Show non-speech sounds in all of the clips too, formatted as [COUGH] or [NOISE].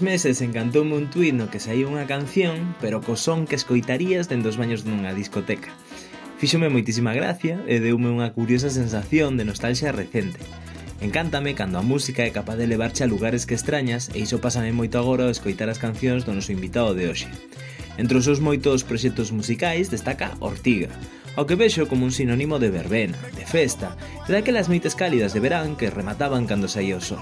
uns meses encantoume un tuit no que saía unha canción, pero co son que escoitarías dentro dos baños dunha discoteca. Fíxome moitísima gracia e deume unha curiosa sensación de nostalgia recente. Encántame cando a música é capaz de levarche a lugares que extrañas e iso pásame moito agora ao escoitar as cancións do noso invitado de hoxe. Entre os seus moitos proxectos musicais destaca Ortiga, ao que vexo como un sinónimo de verbena, de festa, e daquelas noites cálidas de verán que remataban cando saía o sol.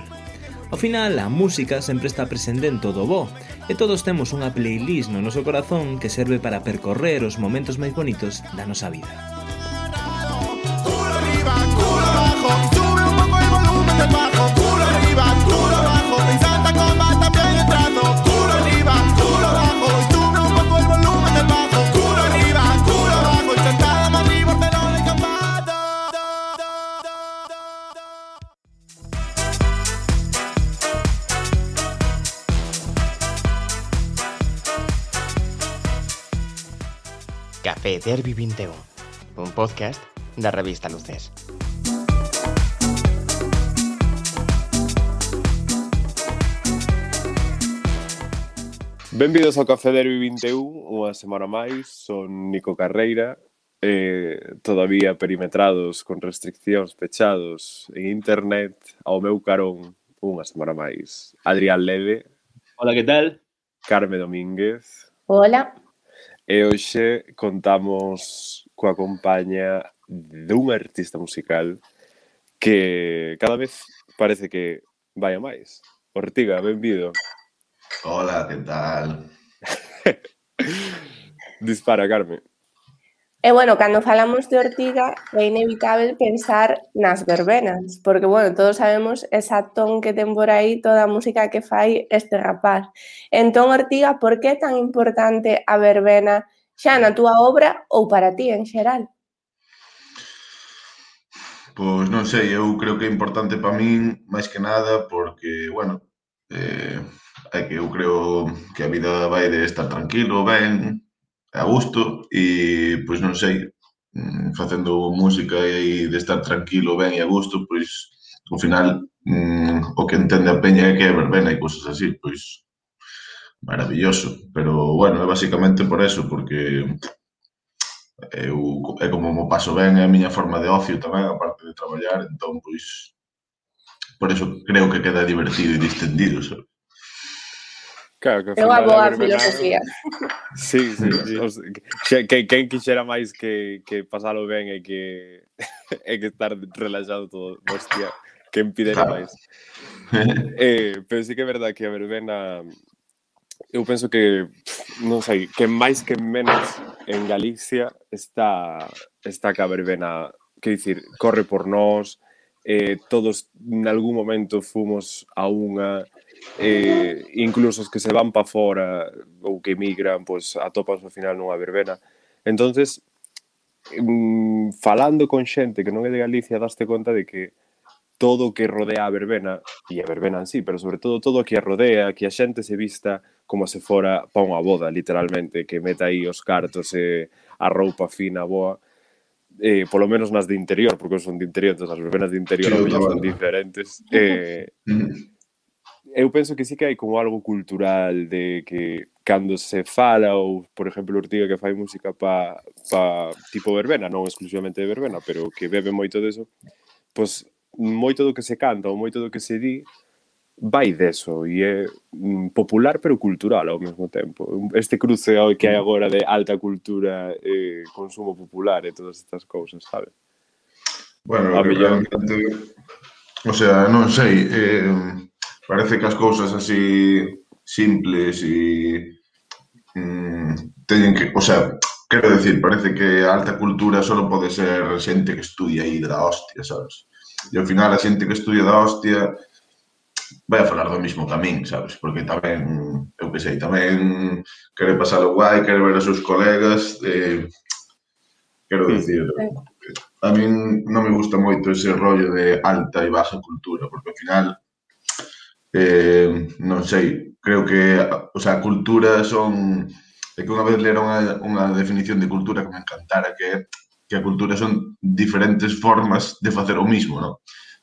Ao final, a música sempre está presente en todo bo, e todos temos unha playlist no noso corazón que serve para percorrer os momentos máis bonitos da nosa vida. Cura viva, cura! Café Derby 21, un podcast da revista Luces. Benvidos ao Café Derby 21, unha semana máis, son Nico Carreira, eh, todavía perimetrados con restriccións pechados en internet, ao meu carón unha semana máis. Adrián Leve. Hola, que tal? Carme Domínguez. Hola. E hoxe contamos coa compañía dun artista musical que cada vez parece que vai a máis. Ortiga, benvido. Hola, que tal? [LAUGHS] Dispara, Carmen. E, bueno, cando falamos de Ortiga é inevitable pensar nas verbenas, porque, bueno, todos sabemos esa ton que ten por aí toda a música que fai este rapaz. Entón, Ortiga, por que é tan importante a verbena xa na túa obra ou para ti en xeral? Pois non sei, eu creo que é importante para min, máis que nada, porque, bueno, eh, é que eu creo que a vida vai de estar tranquilo, ben, a gusto e, pois non sei, mm, facendo música e de estar tranquilo, ben e a gusto, pois ao final mm, o que entende a peña é que é verbena e cousas así, pois maravilloso, pero bueno, é basicamente por eso, porque eu é como mo paso ben, é a miña forma de ocio tamén, aparte de traballar, entón, pois, por eso creo que queda divertido e distendido, sabes? Claro, que eu abogo a filosofía. Sí, sí. sí. [LAUGHS] que, quen quixera máis que, que pasalo ben e que, [LAUGHS] e que estar relaxado todo. Hostia, quen pidera claro. máis. eh, pero sí que é verdade que a verbena eu penso que non sei, que máis que menos en Galicia está está que a verbena, que dicir, corre por nós, eh, todos en algún momento fomos a unha, eh, incluso os que se van para fora ou que emigran, pois atopas ao final nunha verbena. Entonces, mm, falando con xente que non é de Galicia, daste conta de que todo o que rodea a verbena, e a verbena en sí, pero sobre todo todo o que a rodea, que a xente se vista como se fora pa unha boda, literalmente, que meta aí os cartos e a roupa fina, boa, eh, polo menos nas de interior, porque son de interior, entón as verbenas de interior sí, son diferentes. Eh, [LAUGHS] mm-hmm eu penso que sí que hai como algo cultural de que cando se fala ou, por exemplo, Ortiga que fai música pa, pa tipo verbena, non exclusivamente de verbena, pero que bebe moito deso, pois moito do que se canta ou moito do que se di vai deso e é mm, popular pero cultural ao mesmo tempo. Este cruce que hai mm. agora de alta cultura e consumo popular e todas estas cousas, sabe? Bueno, a mellor... Realmente... O sea, non sei, eh, Parece que as cousas así simples e mm, teñen que, o sea, quero decir, parece que a alta cultura só pode ser xente que estudia aí da hostia, sabes? E ao final a xente que estudia da hostia vai a falar do mismo camín, sabes? Porque tamén, eu que sei, tamén quere pasar o guai, quere ver os seus colegas, eh, quero dicir, a min non me gusta moito ese rollo de alta e baja cultura, porque ao final eh, non sei, creo que o sea, cultura son é que unha vez lera unha, unha definición de cultura que me encantara que que a cultura son diferentes formas de facer o mismo, non?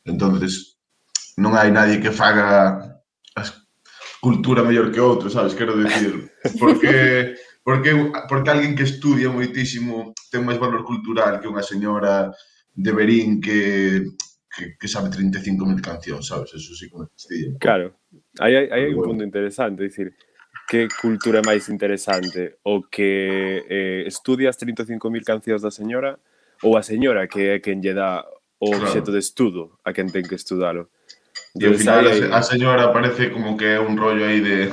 Entonces, non hai nadie que faga as cultura mellor que outro, sabes? Quero dicir, [LAUGHS] porque porque porque alguén que estudia moitísimo ten máis valor cultural que unha señora de Berín que que, que sabe 35.000 cancións, sabes? Eso sí que me fastidia. Claro, aí hai, hai bueno. un punto interesante, dicir, que cultura é máis interesante? O que eh, estudias 35.000 cancións da señora ou a señora que é quen lle dá o obxeto claro. de estudo a quen ten que estudalo? E ao final aí... a señora parece como que é un rollo aí de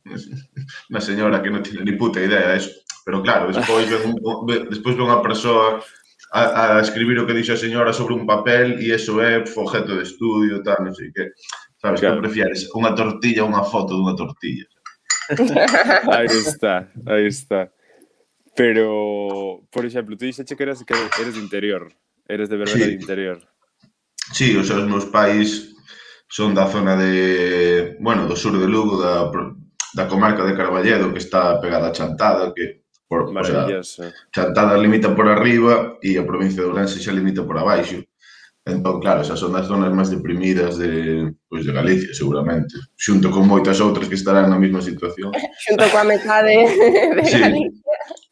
[LAUGHS] unha señora que non tiene ni puta idea de eso. Pero claro, despois ven, un, despois ven unha persoa a, a escribir o que dixo a señora sobre un papel e eso é objeto de estudio, tal, non sei que. Sabes, claro. que prefieres unha tortilla ou unha foto dunha tortilla. [LAUGHS] aí está, aí está. Pero, por exemplo, tú dixeche que eras, que eres de interior, eres de verdade sí. de interior. Sí, os, os meus pais son da zona de, bueno, do sur de Lugo, da, da comarca de Carballedo, que está pegada a Chantada, que Por, Maravilloso. Chantada limita por arriba e a provincia de Ourense xa limita por abaixo. Entón, claro, esas son as zonas máis deprimidas de, pois, de Galicia, seguramente. Xunto con moitas outras que estarán na mesma situación. [LAUGHS] Xunto coa metade de [LAUGHS] sí. Galicia.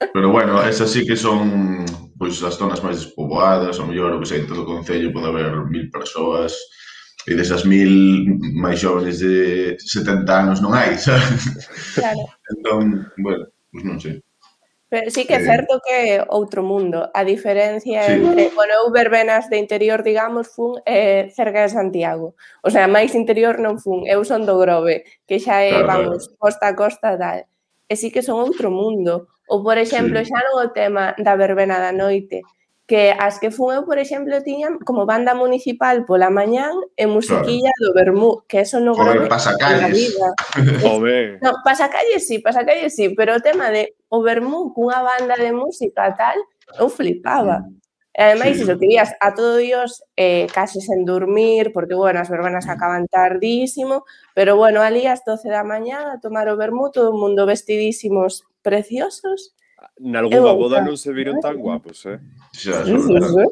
Pero bueno, esas sí que son pois, as zonas máis despoboadas, ou mellor, o que sei, en todo o Concello pode haber mil persoas, e desas mil máis xóvenes de 70 anos non hai, [LAUGHS] sabes? Claro. Entón, bueno, pois non sei. Pero sí que é eh. certo que é outro mundo. A diferencia sí. entre, bueno, eu verbenas de interior, digamos, fun eh, cerca de Santiago. O sea, máis interior non fun, eu son do Grove, que xa é, claro. vamos, costa a costa tal. E sí que son outro mundo. Ou, por exemplo, sí. xa non o tema da verbena da noite, que as que fun eu, por exemplo, tiñan como banda municipal pola mañán e musiquilla claro. do Bermú, que eso no Joder, pasacalles. [LAUGHS] Joder. No, pasacalles sí, pasacalles sí, pero o tema de o Bermú cunha banda de música tal, eu flipaba. Mm. E ademais, sí. iso, que vías a todo dios eh, case sen dormir, porque, bueno, as verbenas mm. acaban tardísimo, pero, bueno, ali as 12 da mañá a tomar o vermú, todo o mundo vestidísimos preciosos, nalgúna boda eh, non se viron tan guapos, eh? Xa, sí, sí, sí.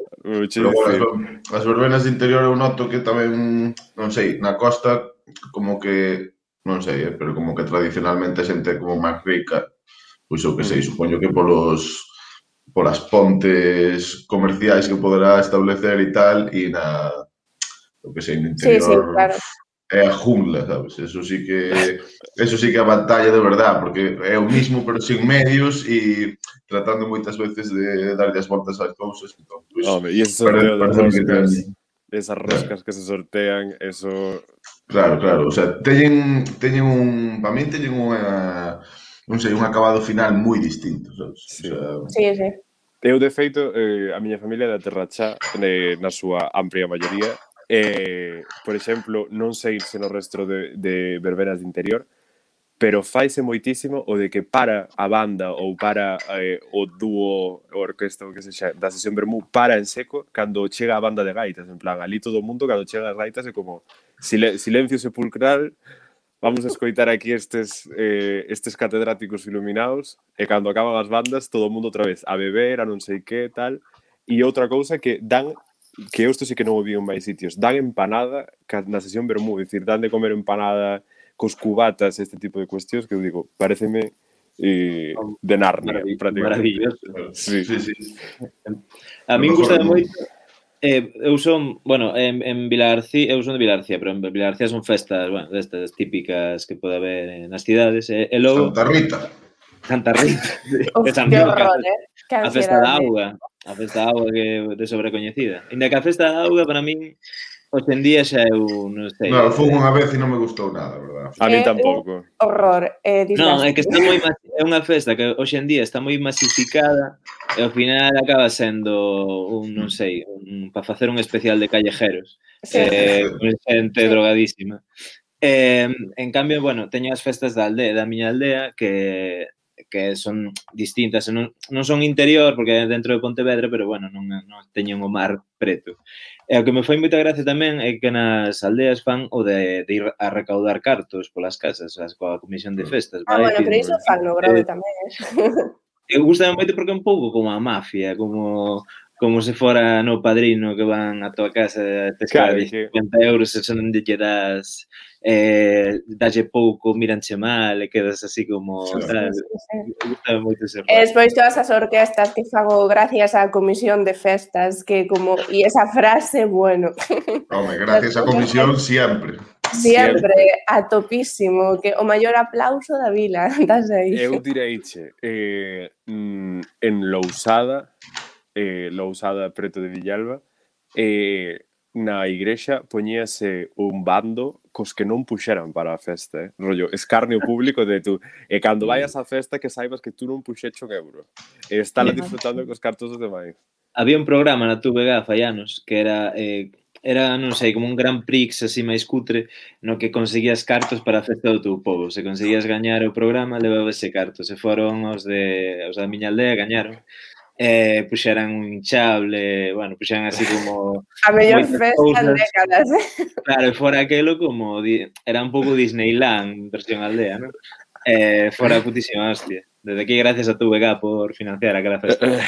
Pero, bueno, as, as verbenas de interior eu noto que tamén, non sei, na costa como que, non sei, eh, pero como que tradicionalmente a xente como máis rica, pois eu que sei, supoño que polos polas pontes comerciais que poderá establecer e tal, e na, o que sei, no interior... Sí, sí, claro é a jungla, sabes? Eso sí que eso sí que é a batalla de verdad, porque é o mismo pero sin medios e tratando moitas veces de darlle as voltas ás cousas, entón, pues, Home, e ese sorteo de roscas, esas roscas claro. que se sortean, eso Claro, claro, o sea, teñen teñen un, para min teñen unha non sei, un acabado final moi distinto, sabes? Sí. O sea, sí, sí. Eu, de feito, eh, a miña familia é da Terrachá, na súa amplia maioría, eh, por exemplo, non sei se no resto de, de berberas de interior, pero faise moitísimo o de que para a banda ou para eh, o dúo o orquesta ou que sexa da sesión Bermú para en seco cando chega a banda de gaitas, en plan, ali todo o mundo cando chega as gaitas é como silencio sepulcral, vamos a escoitar aquí estes eh, estes catedráticos iluminados e cando acaban as bandas todo o mundo outra vez a beber, a non sei que, tal. E outra cousa que dan que eu isto sí que non o vi en máis sitios. Dan empanada ca, na sesión vermú, dicir, dan de comer empanada cos cubatas, este tipo de cuestións que eu digo, pareceme eh, oh, de Narnia, Maravilloso. prácticamente. Maravilloso. Sí. sí, sí. A mí gusta moito Eh, eu son, bueno, en, en Vilarcía, eu son de Vilarcía, pero en Vilarcía son festas, bueno, destas típicas que pode haber nas cidades. E, eh, e logo... Santa Rita. Santa Rita. [LAUGHS] Uf, de San Lucas, eh? a festa da agua. A festa da auga que de sobrecoñecida. Inda que a festa da auga para min hoxe en día xa eu non sei. Non, fun unha vez e non me gustou nada, verdad? A mí tampouco. Horror. Eh, non, é que está moi é unha festa que hoxe en día está moi masificada e ao final acaba sendo un, non sei, un, para facer un especial de callejeros. Sí. Eh, xente drogadísima. Eh, en cambio, bueno, teño as festas da aldea, da miña aldea que que son distintas, non, non son interior porque é dentro de Pontevedra, pero bueno, non, non teñen o mar preto. E o que me foi moita gracia tamén é que nas aldeas fan o de, de ir a recaudar cartos polas casas, as coa comisión de mm. festas. Ah, vai, bueno, pero iso fan no grave eh, tamén. Eh, [LAUGHS] eu gustaba moito porque é un pouco como a mafia, como como se fora no padrino que van a tua casa a tes claro, 50 que... euros e son de lle das eh, dalle pouco, miranche mal e quedas así como sí, tal. Sí, sí. Gusta moito ese e despois todas as orquestas que fago gracias á comisión de festas que como e esa frase, bueno. Home, gracias á comisión siempre. Siempre, a topísimo, que o maior aplauso da vila, [LAUGHS] das aí. Eu direiche, eh, mm, en Lousada, eh, lousada preto de Villalba, eh, na igrexa poñíase un bando cos que non puxeran para a festa, eh? rollo, escarnio [LAUGHS] público de tú, e cando vayas á festa que saibas que tú non puxeche un euro, e estala disfrutando cos cartos de demais. Había un programa na TVG fai anos que era eh, era, non sei, como un Grand Prix así máis cutre, no que conseguías cartos para a festa do teu povo. Se conseguías gañar o programa, levabas ese cartos. Se foron os de os da miña aldea, gañaron eh, puxeran un hinchable, bueno, puxeran así como... [LAUGHS] A mellor festa en décadas. Claro, e fora aquelo como... Era un pouco Disneyland, versión aldea, non? Eh, fora putísima hostia. Desde aquí, gracias a tu VK por financiar aquela festa. [LAUGHS]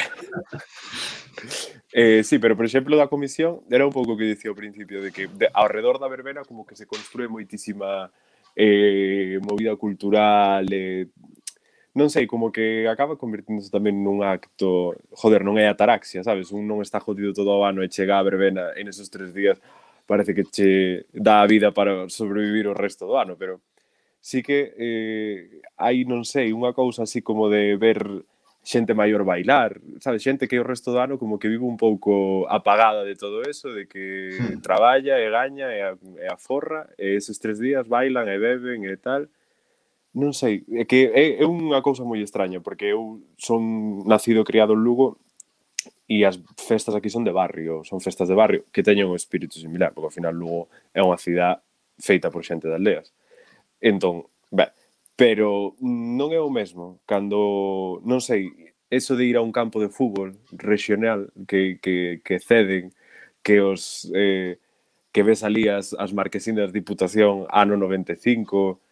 Eh, sí, pero por exemplo da comisión era un pouco que dicía ao principio de que de, ao redor da verbena como que se construe moitísima eh, movida cultural, eh, non sei, como que acaba convirtiéndose tamén nun acto, joder, non é ataraxia, sabes? Un non está jodido todo o ano e chega a verbena en esos tres días, parece que che dá a vida para sobrevivir o resto do ano, pero sí que eh, hai, non sei, unha cousa así como de ver xente maior bailar, sabes, xente que o resto do ano como que vive un pouco apagada de todo eso, de que hmm. traballa e gaña e, a, e aforra, e esos tres días bailan e beben e tal, e non sei, é que é, é unha cousa moi extraña, porque eu son nacido e criado en Lugo e as festas aquí son de barrio, son festas de barrio que teñen un espírito similar, porque ao final Lugo é unha cidade feita por xente de aldeas. Entón, ben, pero non é o mesmo cando, non sei, eso de ir a un campo de fútbol regional que, que, que ceden, que os... Eh, que ves ali as, as marquesinas de Diputación ano 95,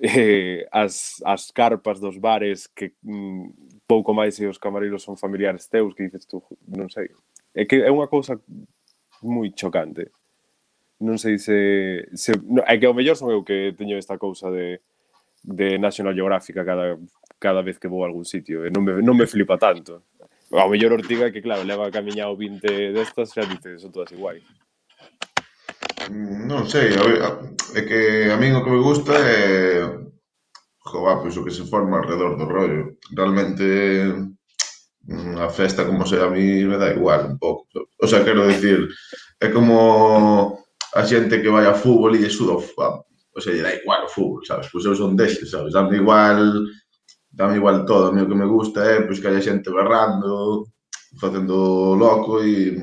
eh, as, as carpas dos bares que mm, pouco máis e os camareiros son familiares teus que dices tú, non sei. É que é unha cousa moi chocante. Non sei se... se no, é que ao mellor son eu que teño esta cousa de, de National Geographic cada, cada vez que vou a algún sitio. E non me, non me flipa tanto. Ao mellor Ortiga que, claro, leva camiñado 20 destas, xa dices, son todas iguais. Non sei, a ver, a, é que a min o que me gusta é jova, pois o que se forma alrededor do rollo. Realmente a festa como sea a mí me dá igual un pouco. O sea, quero dicir, é como a xente que vai a fútbol e sudo, o sea, lle dá igual o fútbol, sabes? Pois eu son deses, sabes? Dame igual, dame igual todo, a mí o que me gusta é pois que haya xente berrando, facendo loco e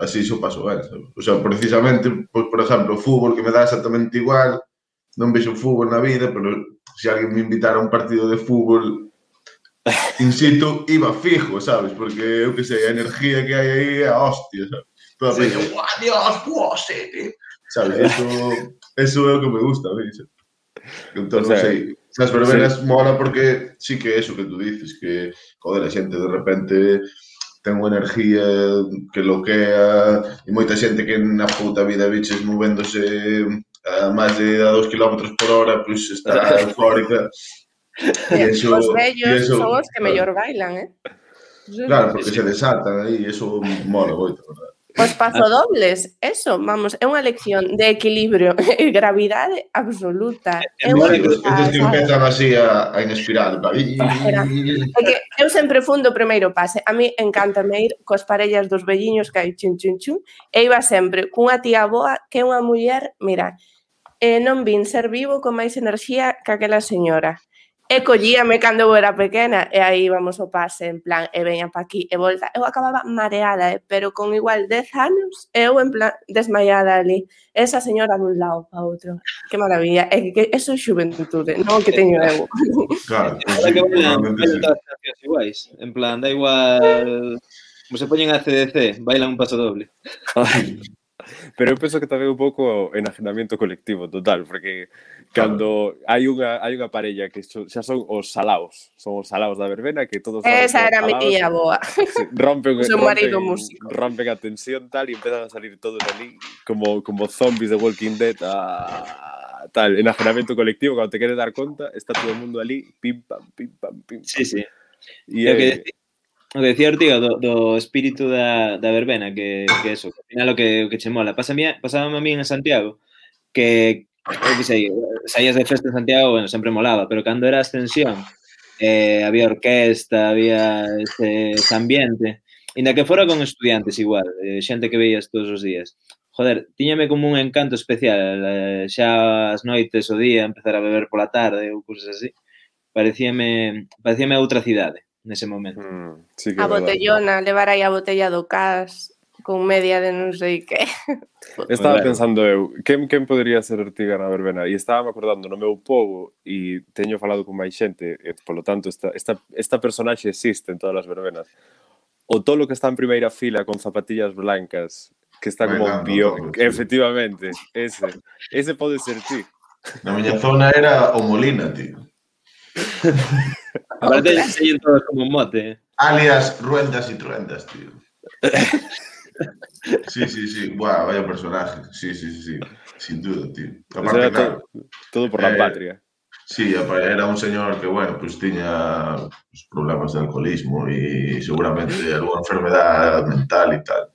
así xo paso ben, sabes? O sea, precisamente, pois, por exemplo, o fútbol que me dá exactamente igual, non vexo fútbol na vida, pero se alguén me invitara a un partido de fútbol [LAUGHS] in situ, iba fijo, sabes? Porque, eu que sei, a energía que hai aí é a hostia, sabes? Toda sí. peña, guau, Dios, guau, sí, tío. Sabes, eso, eso é o que me gusta, a mí, sabes? Entón, o sea, sei, nas verbenas sí. mola porque sí que é eso que tú dices, que, joder, a xente de repente ten unha energía que loquea e moita xente que na puta vida biches movéndose a máis de a 2 km por hora, pois pues, está [LAUGHS] eufórica. E eso, os vellos eso, son os que mellor bailan, eh? Claro, porque se desatan aí, e mola moito, verdad? Os [LAUGHS] pasodobles, eso, vamos, é unha lección de equilibrio [LAUGHS] e gravidade absoluta. É moi que empezan así a, a espiral. É que eu sempre fundo o primeiro pase. A mí encantame ir cos parellas dos velliños que hai chun chun chun e iba sempre cunha tía boa que é unha muller, mira, eh, non vin ser vivo con máis enerxía que aquela señora. E collíame cando eu era pequena e aí íbamos o pase en plan e veña pa aquí e volta. Eu acababa mareada, eh, pero con igual 10 anos eu en plan desmaiada ali. Esa señora dun lado pa outro. Que maravilla. É que, que eso é xuventude, non que teño eu. [LAUGHS] Claro. Pues, que bailan, bailan iguais. En plan, da igual... Como se poñen a CDC, bailan un paso doble. Pero eu penso que tamén un pouco enajenamento colectivo total, porque cando hai unha hai unha parella que xa son os salaos, son os salaos da verbena que todos Esa era mi tía boa. Rompen, [LAUGHS] rompen, marido músico. rompen a tensión tal e empezan a salir todos ali como como zombies de Walking Dead a tal, enajenamento colectivo, cando te queres dar conta, está todo o mundo ali, pim pam, pim pam, pim. Pam. Sí, sí. E, e que O que decía Ortigo do, do espírito da, da verbena, que, que eso, que final o que, o que che mola. Pásame, pasábame a mí en Santiago, que, eu que sei, saías de festa en Santiago, bueno, sempre molaba, pero cando era ascensión, eh, había orquesta, había ese, ese ambiente, inda que fora con estudiantes igual, eh, xente que veías todos os días. Joder, tiñame como un encanto especial, eh, xa as noites o día, empezar a beber pola tarde ou cousas así. Parecíame, parecíame outra cidade nese momento. Mm, sí que a verdad. botellona, levar aí a botella do cas con media de non sei que. Estaba pensando eu, quen, quen podería ser Ortiga na verbena? E estaba me acordando no meu povo e teño falado con máis xente, e, polo tanto, esta, esta, esta personaxe existe en todas as verbenas. O tolo que está en primeira fila con zapatillas blancas, que está como un bio, no, no, no, sí. efectivamente, ese. Ese pode ser ti. Na miña zona era o Molina, tío. Aparte, se todos como un mote. Alias Ruendas y Truendas, tío. Sí, sí, sí. Buah, vaya personaje. Sí, sí, sí, sí. Sin duda, tío. Aparte, era claro, todo, todo por la Eh, patria. Sí, era un señor que, bueno, pues tiña pues, problemas de alcoholismo y seguramente alguna enfermedad mental y tal.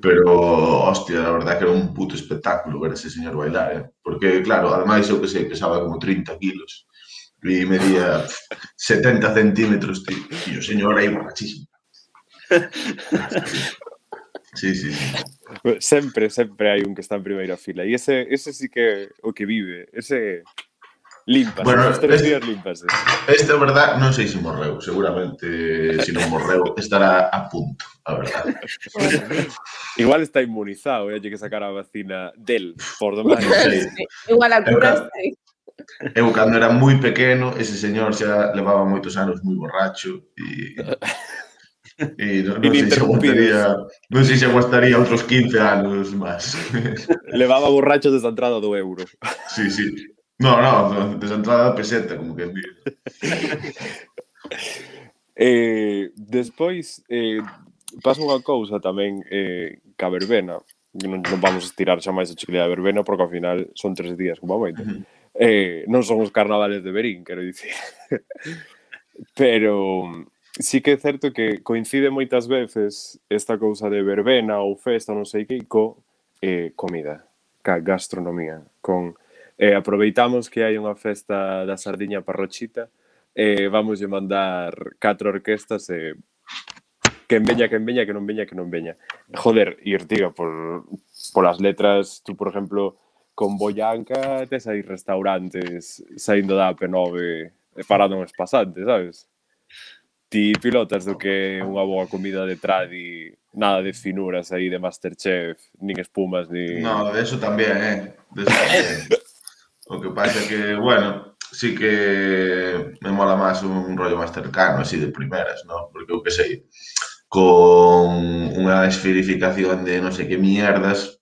Pero, hostia, la verdad que era un puto espectáculo ver a ese señor bailar, ¿eh? Porque, claro, además yo que sé, pesaba como 30 kilos Luis medía 70 centímetros, tío. E o señor aí borrachísimo. Sí, sí, sí. Sempre, sempre hai un que está en primeira fila. E ese, ese sí que o que vive. Ese limpas. Bueno, os tres días limpas. Esta verdad non sei se morreu. Seguramente, se si non morreu, estará a punto, a verdad. Igual está inmunizado, e eh? que sacar a vacina del, por do máis. Sí. Igual a cura, sí. Eu cando era moi pequeno, ese señor xa levaba moitos anos moi borracho e [LAUGHS] E non, non, sei se aguantaría, non sei se aguantaría outros 15 anos máis. [LAUGHS] Levaba borracho desde a entrada do euro. [LAUGHS] Sí, sí. No, no, desde a entrada da peseta, como que... eh, despois, eh, pasa unha cousa tamén eh, ca verbena, non, non vamos estirar xa máis a chiclea de verbena, porque ao final son tres días, como moito. Uh -huh eh, non son os carnavales de Berín, quero dicir. [LAUGHS] Pero sí que é certo que coincide moitas veces esta cousa de verbena ou festa, non sei que, co eh, comida, ca gastronomía, con eh, aproveitamos que hai unha festa da sardiña parrochita e eh, vamos mandar catro orquestas e eh, que veña, que veña, que non veña, que non veña. Joder, Irtiga, por, por as letras, tú, por exemplo, con Boyanca tes aí restaurantes saindo da AP9 e parando uns pasantes, sabes? Ti pilotas do que unha boa comida de tradi, nada de finuras aí de Masterchef, nin espumas, ni... No, de eso tamén, eh? De eso tamén. o que pasa que, bueno, sí que me mola máis un rollo máis cercano, así de primeras, ¿no? Porque eu que sei, con unha esferificación de non sei que mierdas,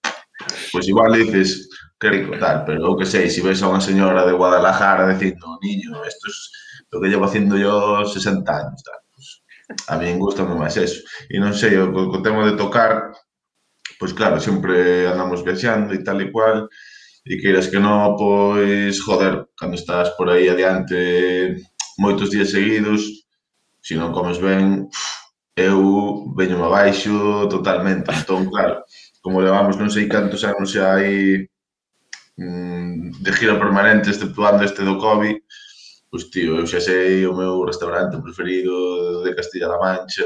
pois pues igual dices, quero tal, pero eu que sei, se si ves a unha señora de Guadalajara dicindo, niño, isto é es lo que llevo haciendo yo 60 anos, tal. Pues, a min gusta máis eso. E non sei, o, o tema de tocar, pois pues claro, sempre andamos viaxando e tal e cual, e queiras que non, pois, joder, cando estás por aí adiante moitos días seguidos, se non comes ben, eu veño abaixo totalmente. Entón, claro, como levamos non sei cantos anos xa aí mm, de gira permanente, exceptuando este do COVID, pois tío, eu xa sei o meu restaurante preferido de Castilla-La Mancha,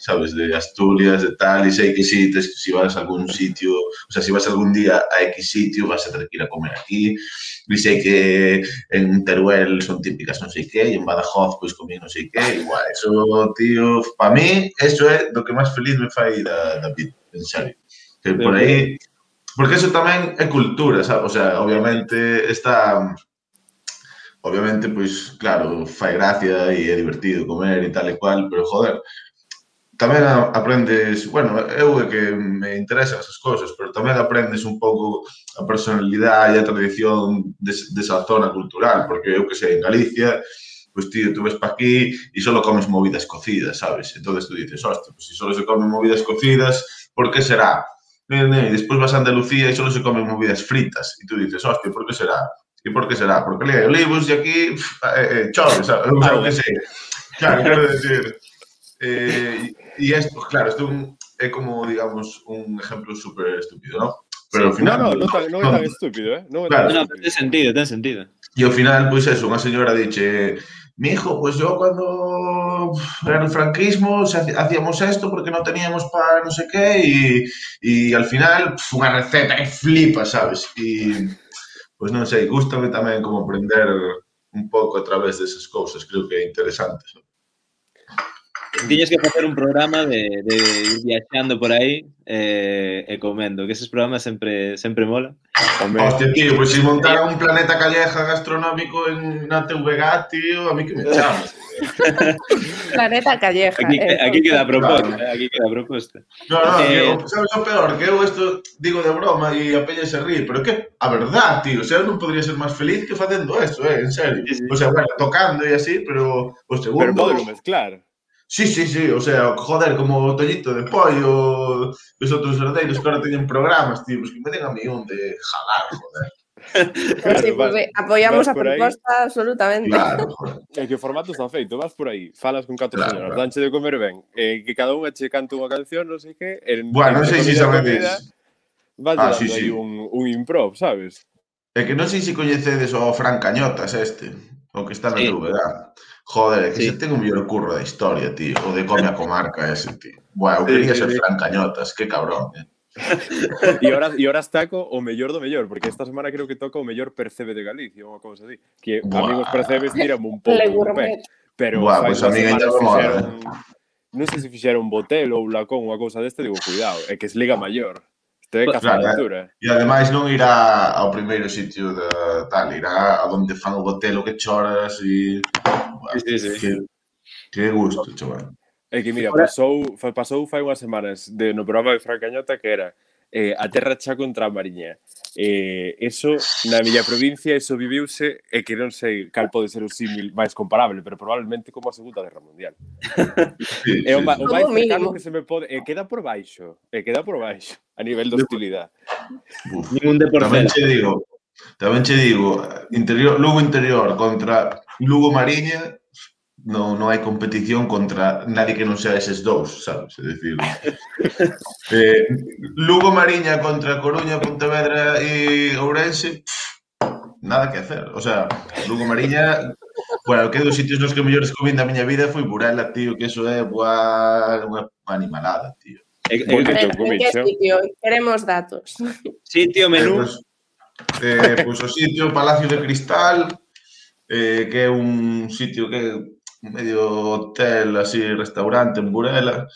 sabes, de Asturias, de tal, e sei que si, tes, si vas a algún sitio, o sea, si vas algún día a X sitio, vas a ter que ir a comer aquí, e sei que en Teruel son típicas non sei que, e en Badajoz pois comí non sei que, igual, eso, tío, pa mí, eso é do que máis feliz me fai da, da vida, en serio. Que por aí, Porque eso tamén é cultura, sabe? O sea, obviamente está obviamente pois claro, fai gracia e é divertido comer e tal e cual, pero joder, tamén aprendes, bueno, eu é que me interesan esas cousas, pero tamén aprendes un pouco a personalidade e a tradición des, desa zona cultural, porque eu que sei, en Galicia, pues tío, tú ves pa aquí e só comes movidas cocidas, sabes? Entón tú dices, hostia, pues, se só se comen movidas cocidas, por que será? Eh, eh, E despois vas a Andalucía e só se comen movidas fritas. E tú dices, hostia, por que será? E por que será? Porque le hai olivos e aquí pff, eh, eh chove, sabes? Claro, que sei. Claro, quero decir... Eh, e esto, claro, isto é como, digamos, un exemplo super estúpido, ¿no? Pero al ao final... No, no, no, tan, no, é tan estúpido, eh? No, claro. no, ten sentido, ten sentido. E ao final, pois pues, eso, unha señora dixe mi hijo, pues yo cuando era el franquismo hacíamos esto porque no teníamos para no sé qué y, y al final una receta que flipa, ¿sabes? Y pues no sé, gustame también como aprender un pouco a través desas cousas, creo que é interesante. ¿sabes? Tiñes que facer un programa de, de ir viaxando por aí eh, e comendo, que eses programas sempre sempre mola. Hombre, Hostia, tío, pois pues, se si montara un planeta calleja gastronómico en na TVG, tío, a mí que me [LAUGHS] chamas. planeta calleja. Aquí, eh, aquí queda a proposta, claro. eh, aquí queda a proposta. No, no, eh, que, sabes o peor, que eu isto digo de broma e a peña se ríe, pero que a verdad, tío, o sea, non podría ser máis feliz que facendo eso, eh, en serio. Sí, sí. O sea, bueno, tocando e así, pero o segundo... Pero podelo mezclar. Sí, sí, sí, o sea, joder, como o tollito de Pollo, os outros herdeiros que ahora teñen programas, tío, pues que me den a mí un de jalar, joder. [LAUGHS] Claro, sí, vas, apoiamos vas a proposta aí. absolutamente. Claro, joder. é que o formato está feito, vas por aí, falas con catro claro, señoras, claro. danche de comer ben, eh, que cada unha che canta unha canción, non sei que... En, bueno, non sei se sabedes. Vas ah, sí, sí. un, un improv, sabes? É que non sei se coñecedes o Fran Cañotas este, o que está na sí. Rubedad. Joder, é que sí. se ten o mellor curro da historia, tío. O de come a comarca ese, tío. Buah, eu quería sí, ser sí, Fran Cañotas, que cabrón, eh. e ahora, e ahora estaco o mellor do mellor, porque esta semana creo que toca o mellor percebe de Galicia, unha cousa así, que Buah. amigos percebes tirame un pouco do pé, pero Buah, pues a mí ainda fixeron, non sei se fixeron eh. Botel ou Lacón ou unha cousa deste, digo, cuidado, é que es Liga Maior. Este é Caza Claro, e ademais non irá ao primeiro sitio de tal, irá a donde fan o Botel o que choras e... Y Sí, sí, sí. Que, que gusto, chaval. É que, mira, pasou, pasou fai unhas semanas de, no programa de Fran Cañota que era eh, a terra xa contra a Mariña. Eh, eso, na miña provincia, eso viviuse e que non sei cal pode ser o símil máis comparable, pero probablemente como a Segunda Guerra Mundial. Sí, é o, sí. o máis cercano que se me pode... Eh, queda por baixo, eh, queda por baixo a nivel de hostilidade. Ningún de por Tamén che digo, Tamén che digo, interior, Lugo interior contra Lugo Mariña non, non hai competición contra nadie que non sea eses dous, sabes? É dicir, [LAUGHS] eh, Lugo Mariña contra Coruña, Pontevedra e Ourense, nada que hacer. O sea, Lugo Mariña, bueno, que dos sitios nos que mellores comín da miña vida foi Burela, tío, que eso é boa, unha animalada, tío. É, é, é, que sitio? Queremos datos. Sitio, menú. Eh, pois pues, eh, o sitio, Palacio de Cristal, eh, que é un sitio que medio hotel, así, restaurante en Burela,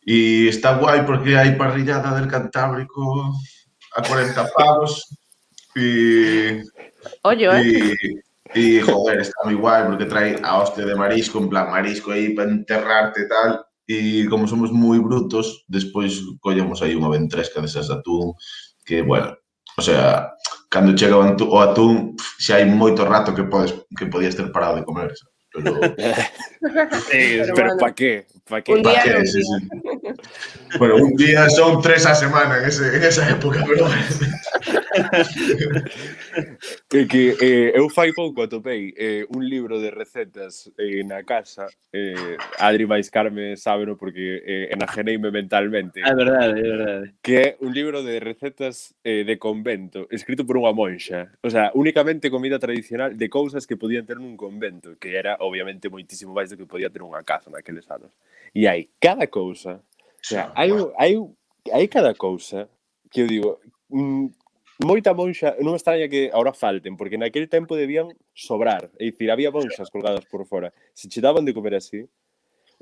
e está guai porque hai parrillada del Cantábrico a 40 pavos, e, Oye, ¿eh? e, e joder, está moi guai porque trae a hostia de marisco, en plan marisco aí para enterrarte e tal, e como somos moi brutos, despois collemos aí unha ventresca de atún, que, bueno, o sea, cando chega o atún, xa hai moito rato que podes que podías ter parado de comer, sabes? Pero, [LAUGHS] eh, pero, pero bueno, para qué? Para qué? Pa qué? Sí, sí. Bueno, un día son tres a semana en, ese, en esa época, pero... que, que eh, eu fai pouco atopei eh, un libro de recetas eh, na casa eh, Adri máis Carme sábeno porque eh, enajeneime mentalmente. É verdade, é verdade. Que é un libro de recetas eh, de convento escrito por unha monxa. O sea, únicamente comida tradicional de cousas que podían ter nun convento que era obviamente moitísimo máis do que podía ter unha casa naqueles anos. E hai cada cousa O sea, hai, hai, hai cada cousa que eu digo, mm, moita monxa, non extraña que agora falten, porque naquele tempo debían sobrar, é dicir, había monxas colgadas por fora, se che daban de comer así,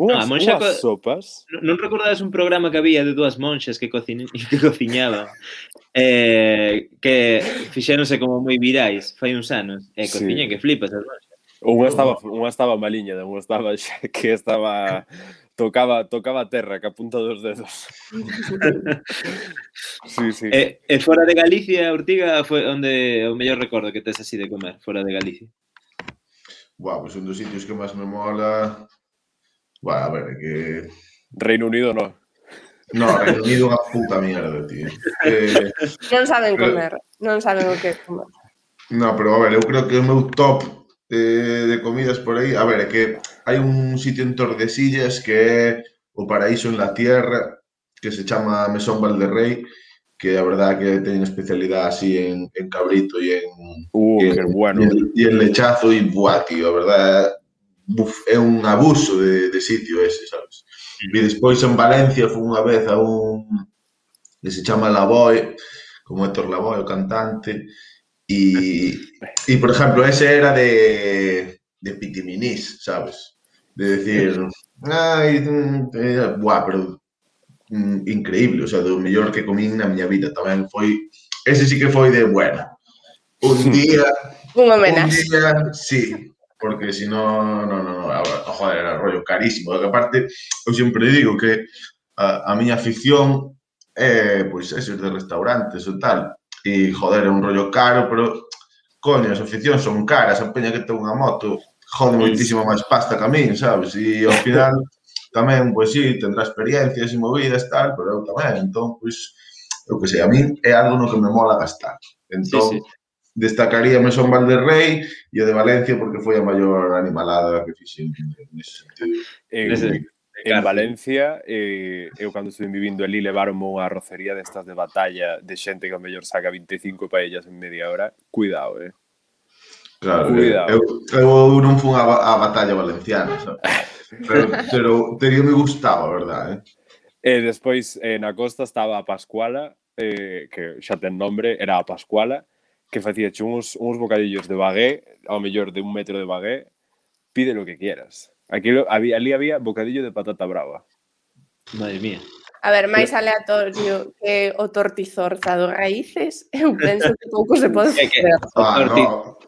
Unhas, no, monxa unhas sopas. Non, non recordades un programa que había de dúas monxas que, cocin, [LAUGHS] que cociñaban eh, que fixéronse como moi virais fai uns anos e eh, cociñan sí. que flipas as monxas. Unha estaba, unha estaba maliña, unha estaba [LAUGHS] xa que estaba [LAUGHS] ah tocaba tocaba terra que a punta dos dedos. [LAUGHS] sí, sí. Eh, eh, e, e fora de Galicia, Ortiga, foi onde o mellor recordo que tes así de comer, fora de Galicia? Buah, pois pues un dos sitios que máis me mola... Buah, a ver, que... Reino Unido no. No, Reino Unido unha puta mierda, tío. Eh... Non saben comer, non saben o que comer. No, pero a ver, eu creo que o meu top eh, de comidas por aí... A ver, é que hai un sitio en Tordesillas que é o paraíso en la tierra que se chama Mesón Valderrey que a verdad que teñen especialidade así en, en cabrito e en, uh, en, que bueno. e en lechazo e buá, tío, a verdad buf, é un abuso de, de sitio ese, sabes? E despois en Valencia foi unha vez a un que se chama Lavoe, como Héctor Lavoe, o cantante, e, e por exemplo, ese era de de pitiminís, sabes? De decir, ai, eh, buah, pero mm, increíble, o sea, do mellor que comín na miña vida tamén foi, ese sí que foi de, bueno, un hmm. día... un homenaxe. Un día, sí, porque si no, no, no, no, joder, era rollo carísimo. Que aparte, eu sempre digo que a, a miña afición é, eh, pois, pues, esos de restaurantes ou tal, e, joder, é un rollo caro, pero, coño, as aficións son caras, a peña que ten unha moto, jode moitísimo máis pasta que a min, sabes? E ao [LAUGHS] final tamén, pois sí, tendrá experiencias e movidas, tal, pero eu tamén, entón, pois, eu que sei, a min é algo no que me mola gastar. Entón, sí, sí. destacaríame son Valderrey e o de Valencia porque foi a maior animalada que fixen nese sentido. En, en, en Valencia, eh, eu cando estive vivindo ali, levaronme unha arrocería destas de batalla de xente que ao mellor saca 25 paellas en media hora. Cuidado, eh? Claro, Cuidado. eu, eu non fun a, a batalla valenciana. Pero, pero teria me gustado, a verdade. Eh? E despois, eh, na costa estaba a Pascuala, eh, que xa ten nome, era a Pascuala, que facía uns, uns bocadillos de bagué, ao mellor de un metro de bagué, pide lo que quieras. Aquí, ali había bocadillo de patata brava. Madre mía. A ver, máis aleatorio que o tortizorza do raíces, [LAUGHS] eu penso que pouco se pode facer. Ah, no.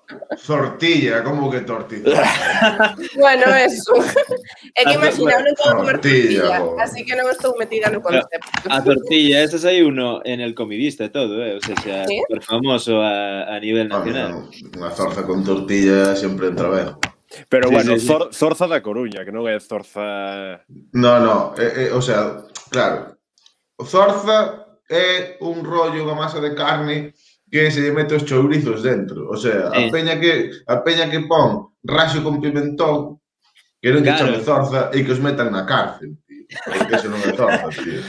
Tortilla, como que tortilla? [LAUGHS] Bueno, eso. [LAUGHS] É que A- imagina, non podo comer Tortilla, así que non estou metida no concepto. A tortilla, esa aí uno en el comidista e todo, eh? O sea, ¿Sí? super famoso a, a nivel Ah, nacional. no, Unha zorza con tortilla sempre entra ben. Pero sí, bueno, sí, sí. Zor, Zorza da Coruña, que non é Zorza... No, no, eh, eh, o sea, claro, o Zorza é un rollo, unha masa de carne que se lle mete os chourizos dentro. O sea, a, eh. peña que, a peña que pon raxo con pimentón, que non claro. que chame Zorza e que os metan na cárcel. Eso non é Zorza, tío.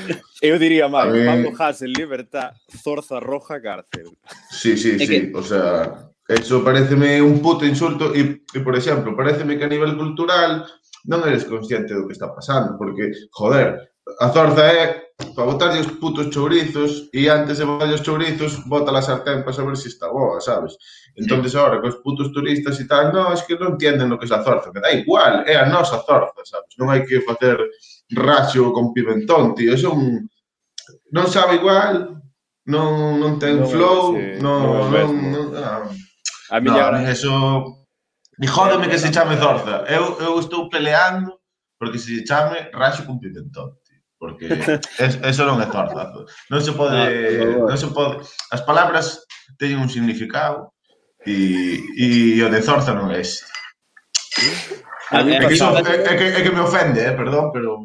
Eu diría máis, mí... Pablo Hasél, libertad, Zorza roja, cárcel. Sí, sí, sí, que... o sea... Eso pareceme un puto insulto e, e por exemplo, pareceme que a nivel cultural non eres consciente do que está pasando, porque, joder, a zorza é para botarlle os putos chourizos e antes de botarlle os chourizos, bota la sartén para saber se si está boa, sabes? Entonces sí. ahora, cos putos turistas e tal, no, es que non entienden o que é a zorza, que da igual, é a nosa zorza, sabes? Non hai que facer raxo con pimentón, tío, é un... Non sabe igual, non, non ten no flow, non, non, non, non, non, non, non, non, non, non A miña no, eso... Ni jódeme que se chame Zorza. Eu, eu estou peleando porque se chame Raxo con Pimentón. Tío. Porque es, eso non é Zorza. Non se pode... Non se pode... As palabras teñen un significado e, e o de Zorza non é este. A mí, é, que, é, é, que, é que me ofende, eh, perdón, pero...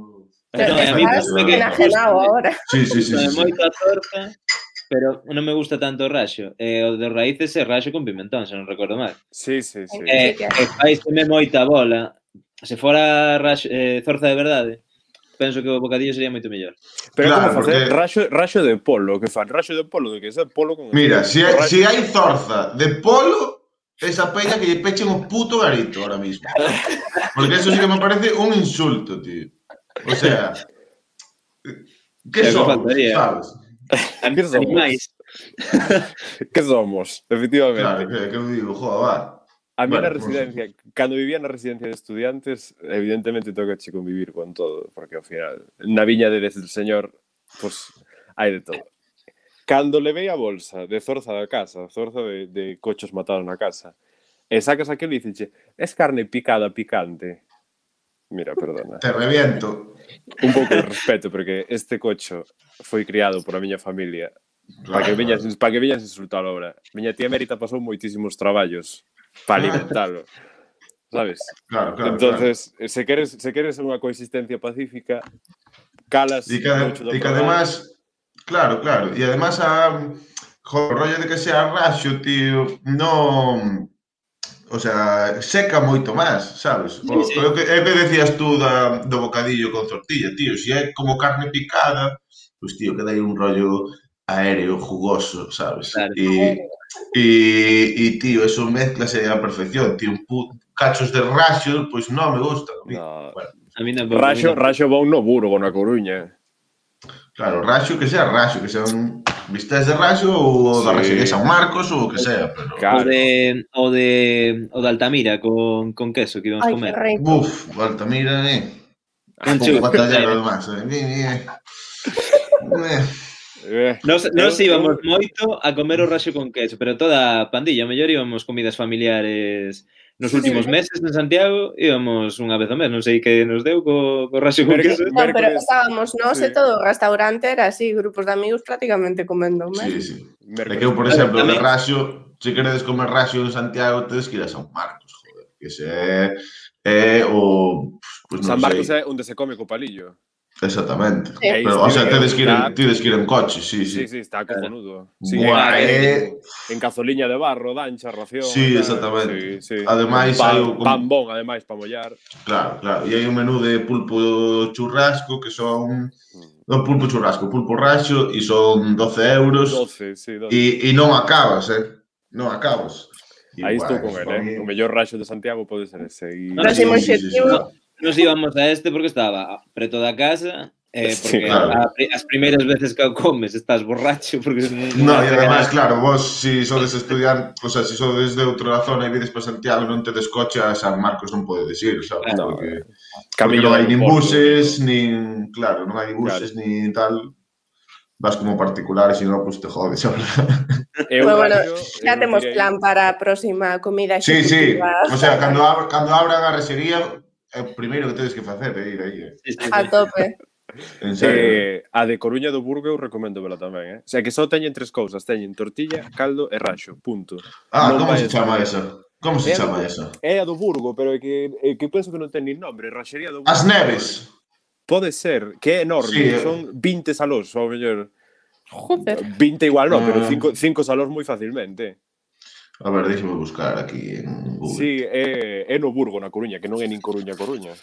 Pero, pero a mí me que, ahora. Sí, sí, sí. sí, sí. Moita Zorza pero non me gusta tanto o raxo. E eh, o de raíces é raxo con pimentón, se non recordo mal. Sí, sí, sí. Eh, sí, eh, faiseme moita bola. Se fora raxo, eh, zorza de verdade, penso que o bocadillo sería moito mellor. Pero claro, como facer porque... raxo, raxo de polo, que fan raxo de polo, de que é polo con Mira, se si, hai, si hai zorza de polo, esa peña que lle pechen un puto garito ahora mismo. Porque eso sí que me parece un insulto, tío. O sea, que son, sabes? [LAUGHS] que somos? Animais. [LAUGHS] que somos, efectivamente. Claro, que, que eu digo, joa, va. A mí bueno, na residencia, pues... cando vivía na residencia de estudiantes, evidentemente toca che convivir con todo, porque ao final, na viña de desde el señor, pues, hai de todo. Cando levei a bolsa de zorza da casa, zorza de, de cochos matados na casa, e sacas aquel e dices, es carne picada picante, Mira, perdona. Te reviento. Un pouco de respeto, porque este cocho foi criado por a miña familia. Para que viñas, para que viñas insultar obra. Miña tía Mérita pasou moitísimos traballos para alimentalo. Sabes? Claro, claro, Entonces, claro. se queres se queres unha coexistencia pacífica, calas e que, e que además claro, claro, e además ah, a jo, rollo de que sea raxo, tío, non O sea, seca moito máis, sabes? O, sí, sí. O que, é que decías tú da, do bocadillo con tortilla, tío. Se si é como carne picada, pois pues, tío, que dai un rollo aéreo, jugoso, sabes? Claro. E, e, e, tío, eso mezclase a perfección. Tío, un pu... cachos de raxo, pois pues, non me gusta. No, bueno. A mí non, raxo, raxo va no Burgo, na Coruña. Claro, raxo que sea raxo, que sea un vistes de raxo ou da sí. Raxería San Marcos ou o que sea, pero claro. o de o de o de Altamira con, con queso que íbamos Ay, comer. Uf, Altamira, eh. Un chulo. batallero [LAUGHS] además, eh. eh. eh. Nos, nos eh. íbamos moito a comer o raxo con queso, pero toda a pandilla, mellor íbamos comidas familiares nos últimos meses en Santiago íbamos unha vez ao mes, non sei que nos deu co, co raxo con queso. No, pero estábamos nós sí. e todo o restaurante era así, grupos de amigos prácticamente comendo mes. Sí, sí. É que eu, por exemplo, de raxo, se queredes comer raxo en Santiago, tedes que ir a San Marcos, joder, que se é, eh, é o... Pues, San Marcos é onde se come co palillo. Exactamente. Sí. Pero, o sea, tedes que, ir, está... tedes que ir en coche, sí, sí. Sí, sí, está cojonudo. Sí, Buah, eh... En cazoliña de barro, dancha, ración. Sí, tal. exactamente. Sí, sí. Ademais, pan, hai o- pan bon, ademais, para mollar. Claro, claro. E hai un menú de pulpo churrasco que son... Mm. Non pulpo churrasco, pulpo raxo e son 12 euros. 12, sí, 12. E, e non acabas, eh? Non acabas. Aí estou con el, eh? O mellor raxo de Santiago pode ser ese. E... Próximo sí, sí, sí, sí, sí nos íbamos a este porque estaba preto da casa, Eh, porque sí, claro. a, as primeiras veces que o comes estás borracho porque No, e además, claro, vos si sodes estudiar, o sea, si sodes de outra zona e vides para Santiago, non te descoche a San Marcos, non podedes ir, sabes? Claro, porque, Camilo porque non hai nin buses, nin, claro, non hai buses, claro. nin tal, vas como particular e se non, pues te jodes. [LAUGHS] Eu, bueno, bueno, xa temos plan para a próxima comida. Sí, sí, o sea, cando, ab cando abran a resería, é o primeiro que tedes que facer, é ir aí. Eh. A tope. En serio. Eh, a de Coruña do Burgo eu recomendo vela tamén, eh? O sea, que só teñen tres cousas, teñen tortilla, caldo e raxo, punto. Ah, non como se chama esa? Como se é chama do. É a do Burgo, pero é que, é que penso que non ten nin nombre, raxería do Burgo. As Neves. Pode ser, que é enorme, sí, eh. son 20 salós, ao mellor. Joder. 20 igual non, ah. pero 5 salós moi facilmente. A ver, déxame buscar aquí en Google. Sí, é, é no Burgo, na Coruña, que non é nin Coruña, Coruña.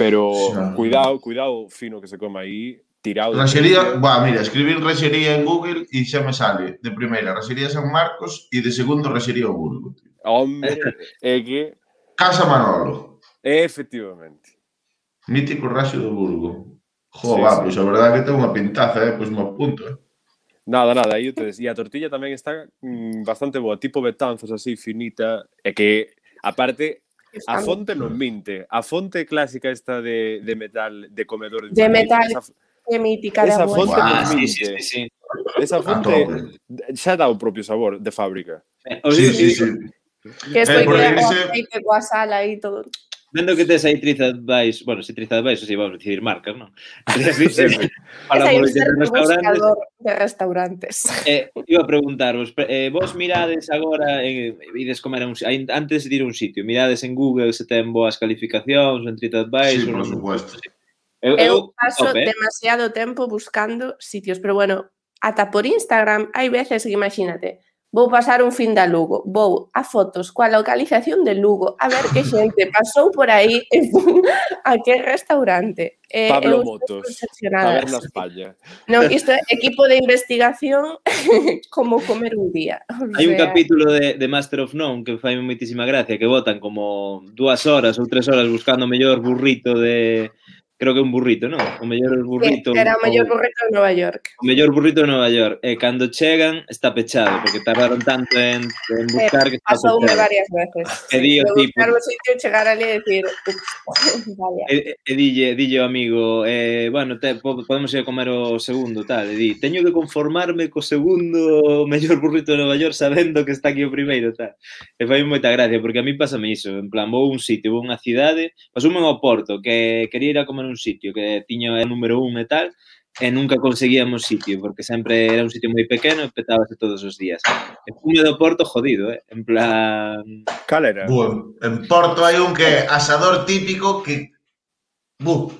Pero Xa. cuidado, cuidado fino que se come aí, tirado. Rexería, va, mira, escribir Rexería en Google e xa me sale de primeira Rexería San Marcos e de segundo Rexería o Burgo. Tío. Hombre, é que Casa Manolo. Efectivamente. Mítico Raxo do Burgo. Jo, sí, va, sí. pois pues, a verdade é que ten unha pintaza, eh, pois pues, me apunto, eh. Nada, nada, aí o. E a tortilla tamén está mm, bastante boa, tipo betanzos así, finita, e que, aparte, a fonte non minte. A fonte clásica esta de, de metal, de comedor. De metal, esa, de mítica. Esa de fonte ah, non minte. Sí, sí, sí. Esa fonte xa dá o propio sabor de fábrica. Sí, sí, sí. Que estoy eh, ese... coa sal aí todo. Vendo que tes aí TripAdvisor, bueno, si TripAdvisor, si vamos a decidir marcas, non? [LAUGHS] Para moitos de restaurantes. de restaurantes. Eh, iba a preguntarvos, eh, vos mirades agora, eh, ides comer a un, antes de ir a un sitio, mirades en Google se ten boas calificacións, en TripAdvisor... Sí, por supuesto. Eu, eu, eu paso top, eh? demasiado tempo buscando sitios, pero bueno, ata por Instagram hai veces que imagínate, Vou pasar un fin da Lugo. Vou a fotos coa localización de Lugo a ver que [LAUGHS] xente pasou por aí [LAUGHS] e fun a que restaurante. Eh, Pablo Motos, Taberna España. Non, isto é equipo de investigación [LAUGHS] como comer un día. O Hai un sea... capítulo de, de Master of None que fai moitísima gracia, que votan como dúas horas ou tres horas buscando o mellor burrito de, creo que un burrito, non? O mellor burrito... Sí, era o mellor burrito de Nova York. O mellor burrito de Nova York. Eh, e cando chegan, está pechado, porque tardaron tanto en, en eh, buscar que está Pasou pechado. varias veces. E di o tipo... Buscar o sitio, chegar ali e decir... vale. E, e dille, dille o amigo, eh, bueno, te, podemos ir a comer o segundo, tal. E di, teño que conformarme co segundo mellor burrito de Nova York sabendo que está aquí o primeiro, tal. E fai moita gracia, porque a mí pásame iso. En plan, vou un sitio, vou unha cidade, pasoume ao Porto, que quería ir a comer un sitio que tiña o número un e tal, e nunca conseguíamos sitio, porque sempre era un sitio moi pequeno e petábase todos os días. E fume do Porto jodido, eh? en plan... Cal era? Bu, en Porto hai un que asador típico que... Bu,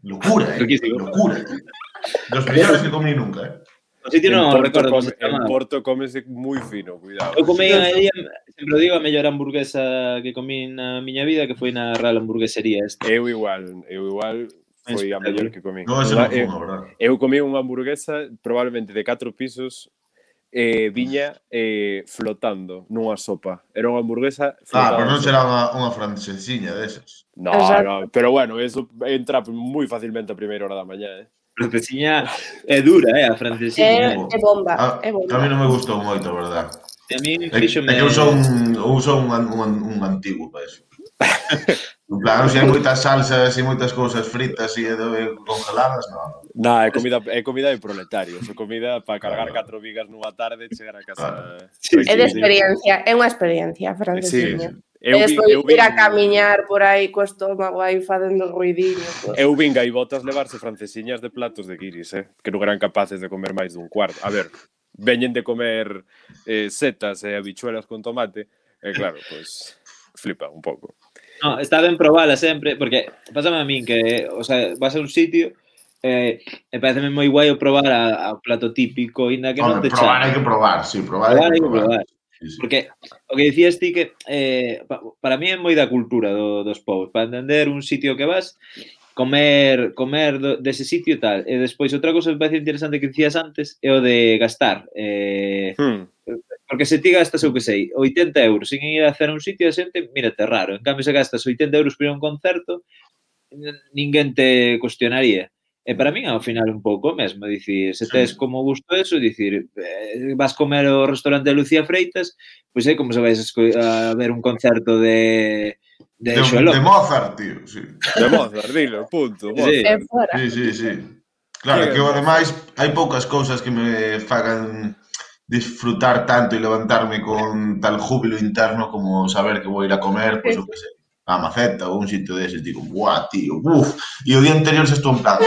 locura, eh? Riquísimo. locura. Dos mellores que comí nunca, eh? O sitio en non Porto recordo come, En Porto comese moi fino, cuidado. Eu comí, aí, sempre digo, a mellor hamburguesa que comí na miña vida, que foi na Real Hamburguesería. esta. Eu igual, eu igual, foi a mellor que comí. No, eu, eu, eh, eu comí unha hamburguesa probablemente de 4 pisos eh, viña eh, flotando nunha sopa. Era unha hamburguesa flotando. Ah, pero non será unha, unha francesiña desas. No, Exacto. no, pero bueno, eso entra moi facilmente a primeira hora da mañá, eh francesiña é dura, eh, a francesiña. É, é bomba, a, é bomba. A mí non me gustou moito, a verdad. A mí que Eu son, eu son un, un, un antigo para eso. [LAUGHS] En plan, se hai moitas salsas e moitas cousas fritas e congeladas, non. Na, é comida, é comida de proletarios, é comida para cargar claro. catro vigas nunha tarde e chegar a casa. Claro. Eh, sí, sí, é de experiencia, é unha experiencia, francesiña. Sí, sí. Eu, vin, eu vin... ir a camiñar por aí co estómago aí facendo ruidiño. Pues. Eu vin gaivotas levarse francesiñas de platos de guiris, eh? que non eran capaces de comer máis dun cuarto. A ver, veñen de comer eh, setas e eh, habichuelas con tomate, e eh, claro, pois pues, flipa un pouco. No, está ben probala sempre, porque pásame a min que, o sea, vas a un sitio eh, e pareceme moi guai o probar a, a plato típico, inda que Hombre, non te chan. Probar hai que probar, sí, probar hai que probar. Que probar sí. Porque o que dicías ti que eh, para mí é moi da cultura do, dos povos, para entender un sitio que vas, comer comer do, dese sitio e tal. E despois outra cousa que me parece interesante que dicías antes é o de gastar. Eh, hmm. Porque se ti gastas, eu que sei, 80 euros sin ir a hacer un sitio, a xente mírate raro. En cambio, se gastas 80 euros para un concerto, ninguén te cuestionaría. E para min ao final un pouco o mesmo, dicir, se tes como gusto eso, dicir, eh, vas comer ao restaurante de Lucía Freitas, pois é como se vais a ver un concerto de de, de, Xoeló. de Mozart, tío, sí. De Mozart, dilo, punto. Mozart. Sí. sí, sí, sí. Claro, que ademais hai poucas cousas que me fagan disfrutar tanto e levantarme con tal júbilo interno como saber que vou ir a comer, pois pues, o que sei, a maceta ou un sitio deses, digo, buah, tío, uff, e o día anterior se estou en plan,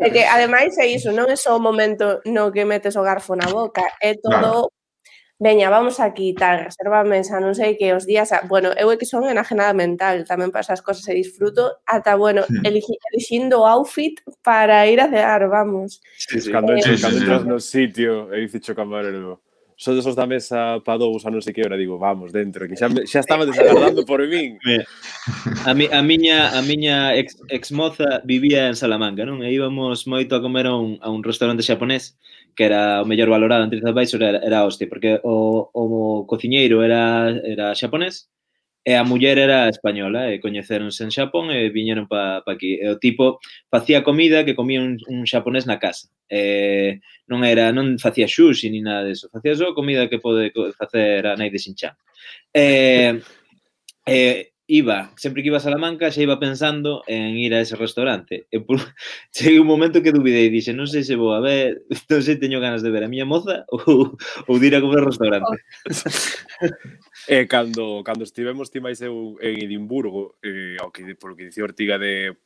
é que ademais é iso, non é só o momento no que metes o garfo na boca, é todo claro. Veña, vamos aquí, tal, reserva mesa, non sei que os días... A... Bueno, eu é que son enajenada mental, tamén para esas cosas e disfruto, ata, bueno, sí. elixi, elixindo o outfit para ir a cear, vamos. Sí, sí, cando, eh, sí, sí, cando sí, entras sí. no sitio e dices o camarero, so desos da mesa pa dous a non sei que hora, digo, vamos, dentro, que xa, me, xa estaba eh, eh. desagardando por min. A, mi, a miña, a miña ex, ex moza vivía en Salamanca, non? E íbamos moito a comer a un, a un restaurante xaponés que era o mellor valorado en TripAdvisor era, era hostia, porque o, o cociñeiro era, era xaponés e a muller era española e coñeceronse en Xapón e viñeron pa, pa aquí. E o tipo facía comida que comía un, un xaponés na casa. E non era non facía sushi ni nada deso, facía só comida que pode facer a nai de Xinchán. E, [LAUGHS] e iba, sempre que iba a Salamanca xa iba pensando en ir a ese restaurante. E por, [LAUGHS] cheguei un momento que dubidei, dixe, non sei se vou a ver, [LAUGHS] non sei teño ganas de ver a miña moza ou, ou de ir a comer restaurante. Oh. E cando, cando estivemos ti máis eu en Edimburgo, eh, ao que, por que dicía Ortiga de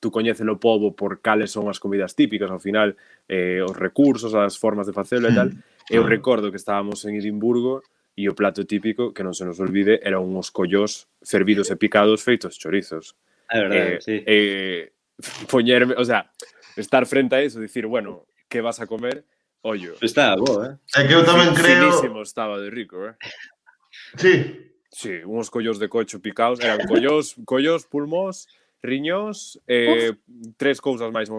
tú coñeces o povo por cales son as comidas típicas, ao final, eh, os recursos, as formas de facelo e tal, hmm, eu hmm. recordo que estábamos en Edimburgo e o plato típico, que non se nos olvide, eran uns collós fervidos e picados feitos chorizos. É verdade, eh, sí. Eh, [LAUGHS] poñerme, o sea, estar frente a eso, dicir, bueno, que vas a comer? Ollo. Está bo, eh? É que eu tamén creo... Finísimo estaba de rico, eh? [LAUGHS] Sí. Sí, uns collos de cocho picados, eran collos, collos, pulmós, riñós, eh, tres cousas máis.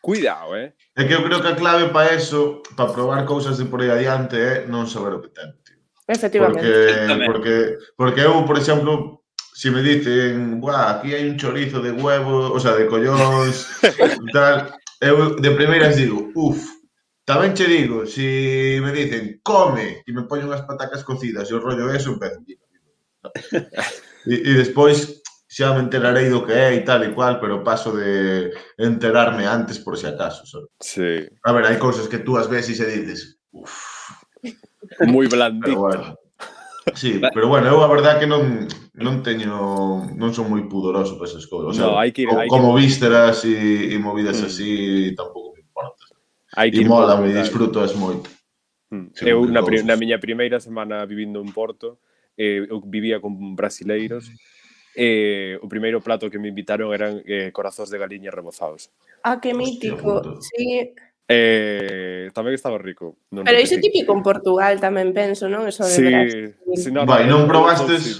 Cuidado, eh? É que eu creo que a clave para eso, para probar cousas de por aí adiante, é non saber o que ten. Tío. Efectivamente. Porque, porque, porque eu, por exemplo, si me dicen, buah, aquí hai un chorizo de huevo, o sea, de collóns, [LAUGHS] tal, eu de primeiras digo, uff, Tamén che digo, se si me dicen come e me poñen unhas patacas cocidas e o rollo eso, empezo. E, e despois xa me enterarei do que é e tal e cual, pero paso de enterarme antes por si acaso. ¿sabes? Sí. A ver, hai cousas que tú as ves e se dices, uff. Moi blandito. Pero bueno. Sí, pero bueno, eu a verdad que non non teño non son moi pudoroso para esas cousas. O sea, no, hai que ir, hai como que... vísceras e, e movidas mm. así tampouco Hai que e mola, me disfrutas moito. Mm. Eu na, pri, na miña primeira semana vivindo en Porto, eh, eu vivía con brasileiros, eh, o primeiro plato que me invitaron eran eh, corazóns de galiña rebozados. Ah, que mítico, sí. Eh, tamén estaba rico. Non Pero iso típico en Portugal tamén penso, non? Eso de sí, sí, no, Vai, non probastes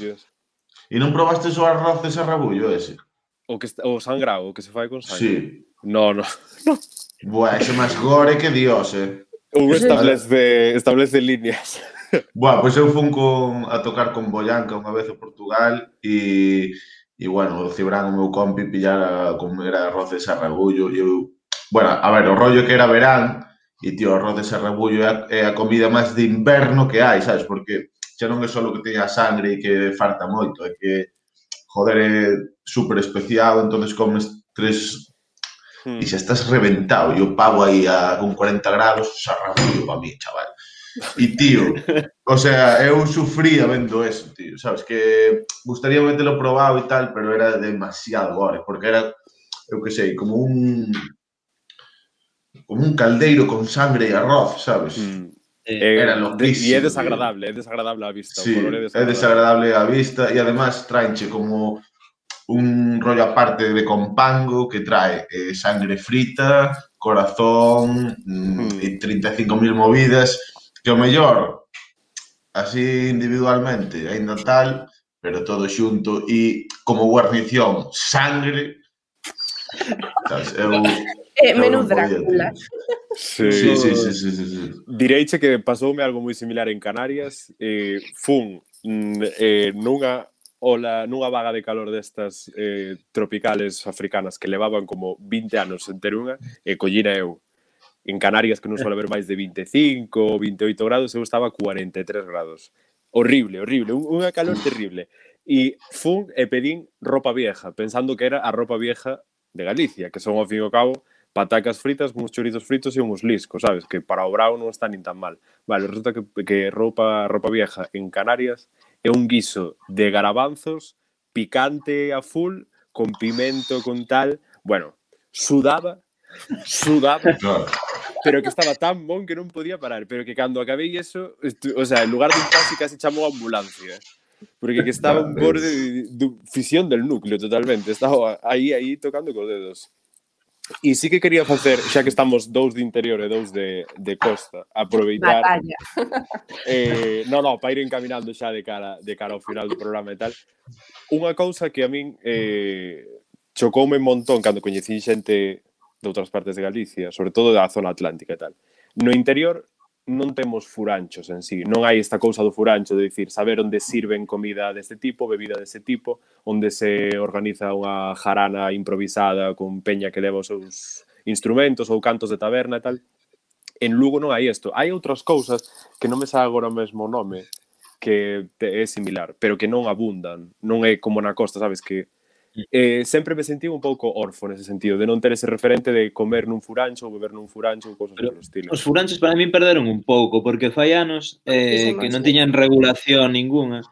E non probastes o arroz de sarrabullo ese? O, que, o sangrao, o que se fai con sangue? Sí. No, no. [LAUGHS] Buah, ese máis gore que dios, eh. Un establece, establece líneas. [LAUGHS] Buah, pois pues eu fun con, a tocar con Boyanca unha vez a Portugal e, e bueno, o Cibran, o meu compi, pillara a era arroz de sarragullo e eu... Bueno, a ver, o rollo que era verán e, tío, arroz de sarragullo é a, é a comida máis de inverno que hai, sabes? Porque xa non é só que teña sangre e que farta moito, é que, joder, é super especial, entonces comes tres Hmm. e xa estás reventado e o pavo aí a, con 40 grados, sarrabullo para mí, chaval. E tío, o sea, eu sufría vendo eso, tío, sabes, que gustaría metelo probado e tal, pero era demasiado gore, porque era, eu que sei, como un como un caldeiro con sangre e arroz, sabes? Hmm. Eh, Era loquísimo, E é tío. desagradable, é desagradable a vista. Sí, o color é é desagradable. desagradable a vista e además traenche como un rollo aparte de compango que trae eh, sangre frita, corazón, mm. Hmm. 35.000 movidas, que o mellor así individualmente, ainda tal, pero todo xunto e como guarnición, sangre. Sabes, eu, [LAUGHS] eh, menú Drácula. Sí. Sí, sí, sí, sí, sí, sí. Direiche que pasoume algo moi similar en Canarias, eh, fun mm, eh, nunha ola nunha vaga de calor destas eh, tropicales africanas que levaban como 20 anos en ter unha e collina eu en Canarias que non suele haber máis de 25 ou 28 grados, eu estaba a 43 grados. Horrible, horrible, unha calor terrible. E fun e pedín ropa vieja, pensando que era a ropa vieja de Galicia, que son ao fin e ao cabo patacas fritas, uns chorizos fritos e uns liscos, sabes? Que para o brao non está nin tan mal. Vale, resulta que, que roupa, ropa vieja en Canarias é un guiso de garabanzos, picante a full, con pimento, con tal. Bueno, sudaba, sudaba, [LAUGHS] claro. pero que estaba tan bon que non podía parar. Pero que cando acabei eso, o sea, en lugar de un taxi casi chamou a ambulancia. Porque que estaba ah, un borde de, de, de, fisión del núcleo totalmente. Estaba aí, aí tocando cos dedos. E sí que quería facer, xa que estamos dous de interior e dous de, de costa, aproveitar... Batalla. Eh, no, no, para ir encaminando xa de cara, de cara ao final do programa e tal. Unha cousa que a min eh, chocoume un montón cando coñecí xente de outras partes de Galicia, sobre todo da zona atlántica e tal. No interior non temos furanchos en sí, non hai esta cousa do furancho de dicir saber onde sirven comida deste tipo, bebida deste tipo, onde se organiza unha jarana improvisada con peña que leva os seus instrumentos ou cantos de taberna e tal. En Lugo non hai isto. Hai outras cousas que non me sabe agora mesmo o nome que é similar, pero que non abundan. Non é como na costa, sabes, que Mm. eh, sempre me sentí un pouco orfo nese sentido, de non ter ese referente de comer nun furancho ou beber nun furancho ou cosas Pero, polo estilo. Os furanchos para min perderon un pouco, porque fai anos ah, eh, que non tiñan regulación ninguna.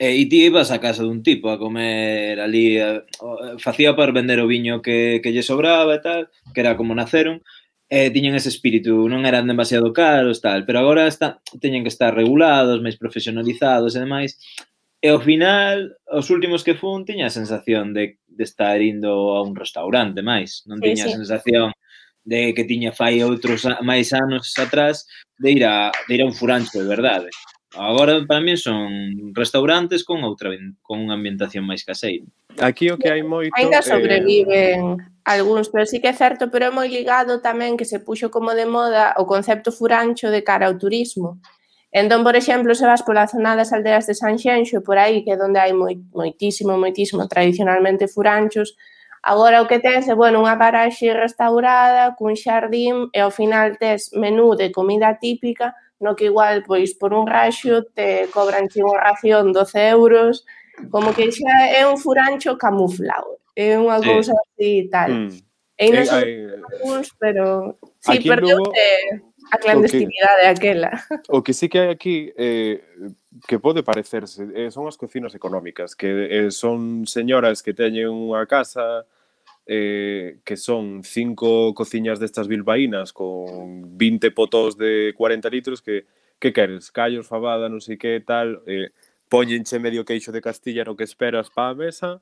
E, eh, e ti ibas a casa dun tipo a comer ali, a, eh, o, facía para vender o viño que, que lle sobraba e tal, que era como naceron, eh, tiñan ese espírito, non eran demasiado caros, tal, pero agora está, teñen que estar regulados, máis profesionalizados e demais, E ao final, os últimos que fun, tiña a sensación de, de estar indo a un restaurante máis. Non tiña sí, sí. a sensación de que tiña fai outros máis anos atrás de ir a, de ir a un furancho, de verdade. Agora, para mí, son restaurantes con outra con unha ambientación máis caseira. Aquí o que hai moito... Ainda sobreviven eh... algúns, pero sí que é certo, pero é moi ligado tamén que se puxo como de moda o concepto furancho de cara ao turismo Entón, por exemplo, se vas pola zona das aldeas de Sanxenxo, por aí, que é onde hai moi, moitísimo, moitísimo tradicionalmente furanchos, agora o que tens é, bueno, unha paraxe restaurada, cun xardín, e ao final tes menú de comida típica, no que igual, pois, por un raxo te cobran unha ración 12 euros, como que xa é un furancho camuflado, é unha cousa así tal. Mm. E non eh, sei eh, pero... Sí, perdeute... Lugo a clandestinidade que, aquela. O que sí que hai aquí eh, que pode parecerse eh, son as cocinas económicas, que eh, son señoras que teñen unha casa eh, que son cinco cociñas destas bilbaínas con 20 potós de 40 litros que que queres? Callos, fabada, non sei que, tal... Eh, poñenche medio queixo de castilla no que esperas pa a mesa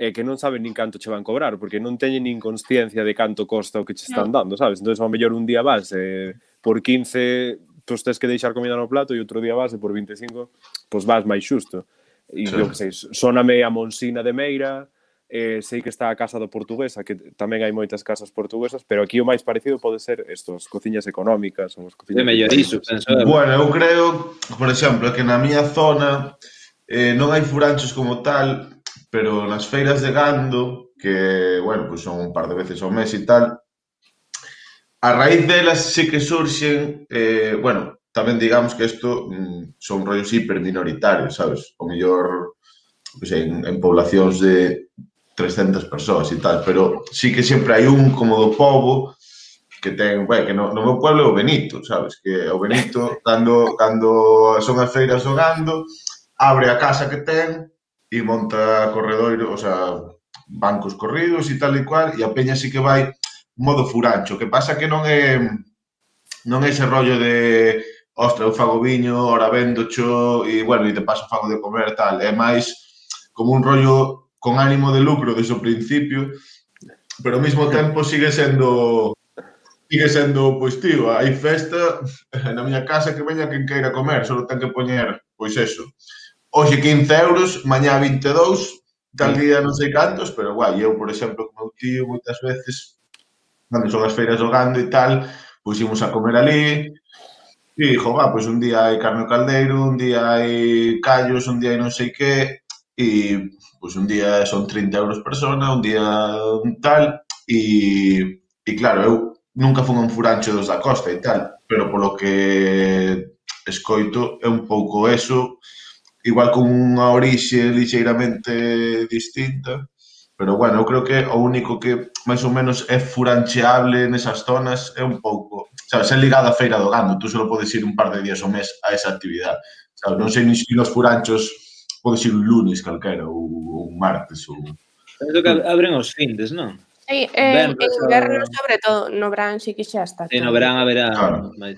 e que non saben nin canto che van cobrar, porque non teñen nin consciencia de canto costa o que che están dando, sabes? Entón, ao mellor un día vas eh, por 15, pois tens que deixar comida no plato e outro día vas e por 25, pois vas máis xusto. E sí. eu que sei, soname a Monsina de Meira, eh, sei que está a casa do portuguesa, que tamén hai moitas casas portuguesas, pero aquí o máis parecido pode ser estos, cociñas económicas, ou as cociñas... De mellorizo, Bueno, eu creo, por exemplo, que na miña zona eh, non hai furanchos como tal, pero nas feiras de gando, que, bueno, pues son un par de veces ao mes e tal, a raíz delas sí que surxen, eh, bueno, tamén digamos que isto mm, son rollos hiperminoritarios, sabes? O mellor, pues, en, en poblacións de 300 persoas e tal, pero sí que sempre hai un como do povo que ten, bueno, que no, no meu pueblo é o Benito, sabes? Que o Benito, [LAUGHS] cando, cando son as feiras do gando, abre a casa que ten e monta corredoiro, o sea, bancos corridos e tal e cual, e a peña sí que vai modo furancho, que pasa que non é non é ese rollo de ostra, eu fago viño, ora vendo cho, e bueno, e te paso fago de comer tal, é máis como un rollo con ánimo de lucro desde o principio, pero ao mesmo tempo sigue sendo sigue sendo, pois tío, hai festa na miña casa que veña quen queira comer, só ten que poñer, pois eso, Hoxe 15 euros, mañá 22, tal día non sei cantos, pero guai, eu, por exemplo, como meu tío, moitas veces, cando son as feiras do gando e tal, pois imos a comer ali, e dixo, va, pois un día hai carne caldeiro, un día hai callos, un día hai non sei que, e pois un día son 30 euros persona, un día un tal, e, e claro, eu nunca fun un furancho dos da costa e tal, pero polo que escoito é un pouco eso, igual con unha orixe lixeiramente distinta, pero bueno, eu creo que o único que máis ou menos é furancheable nesas zonas é un pouco, sabes, é ligado á feira do gando, tú só podes ir un par de días ao mes a esa actividade. Sabes, non sei se nos furanchos podes ir un lunes calquera ou un martes ou Penso que abren os findes, non? Sí, eh, en inverno eh, sobre todo, no verán sí que xa está. Sí, no verán haberá claro. máis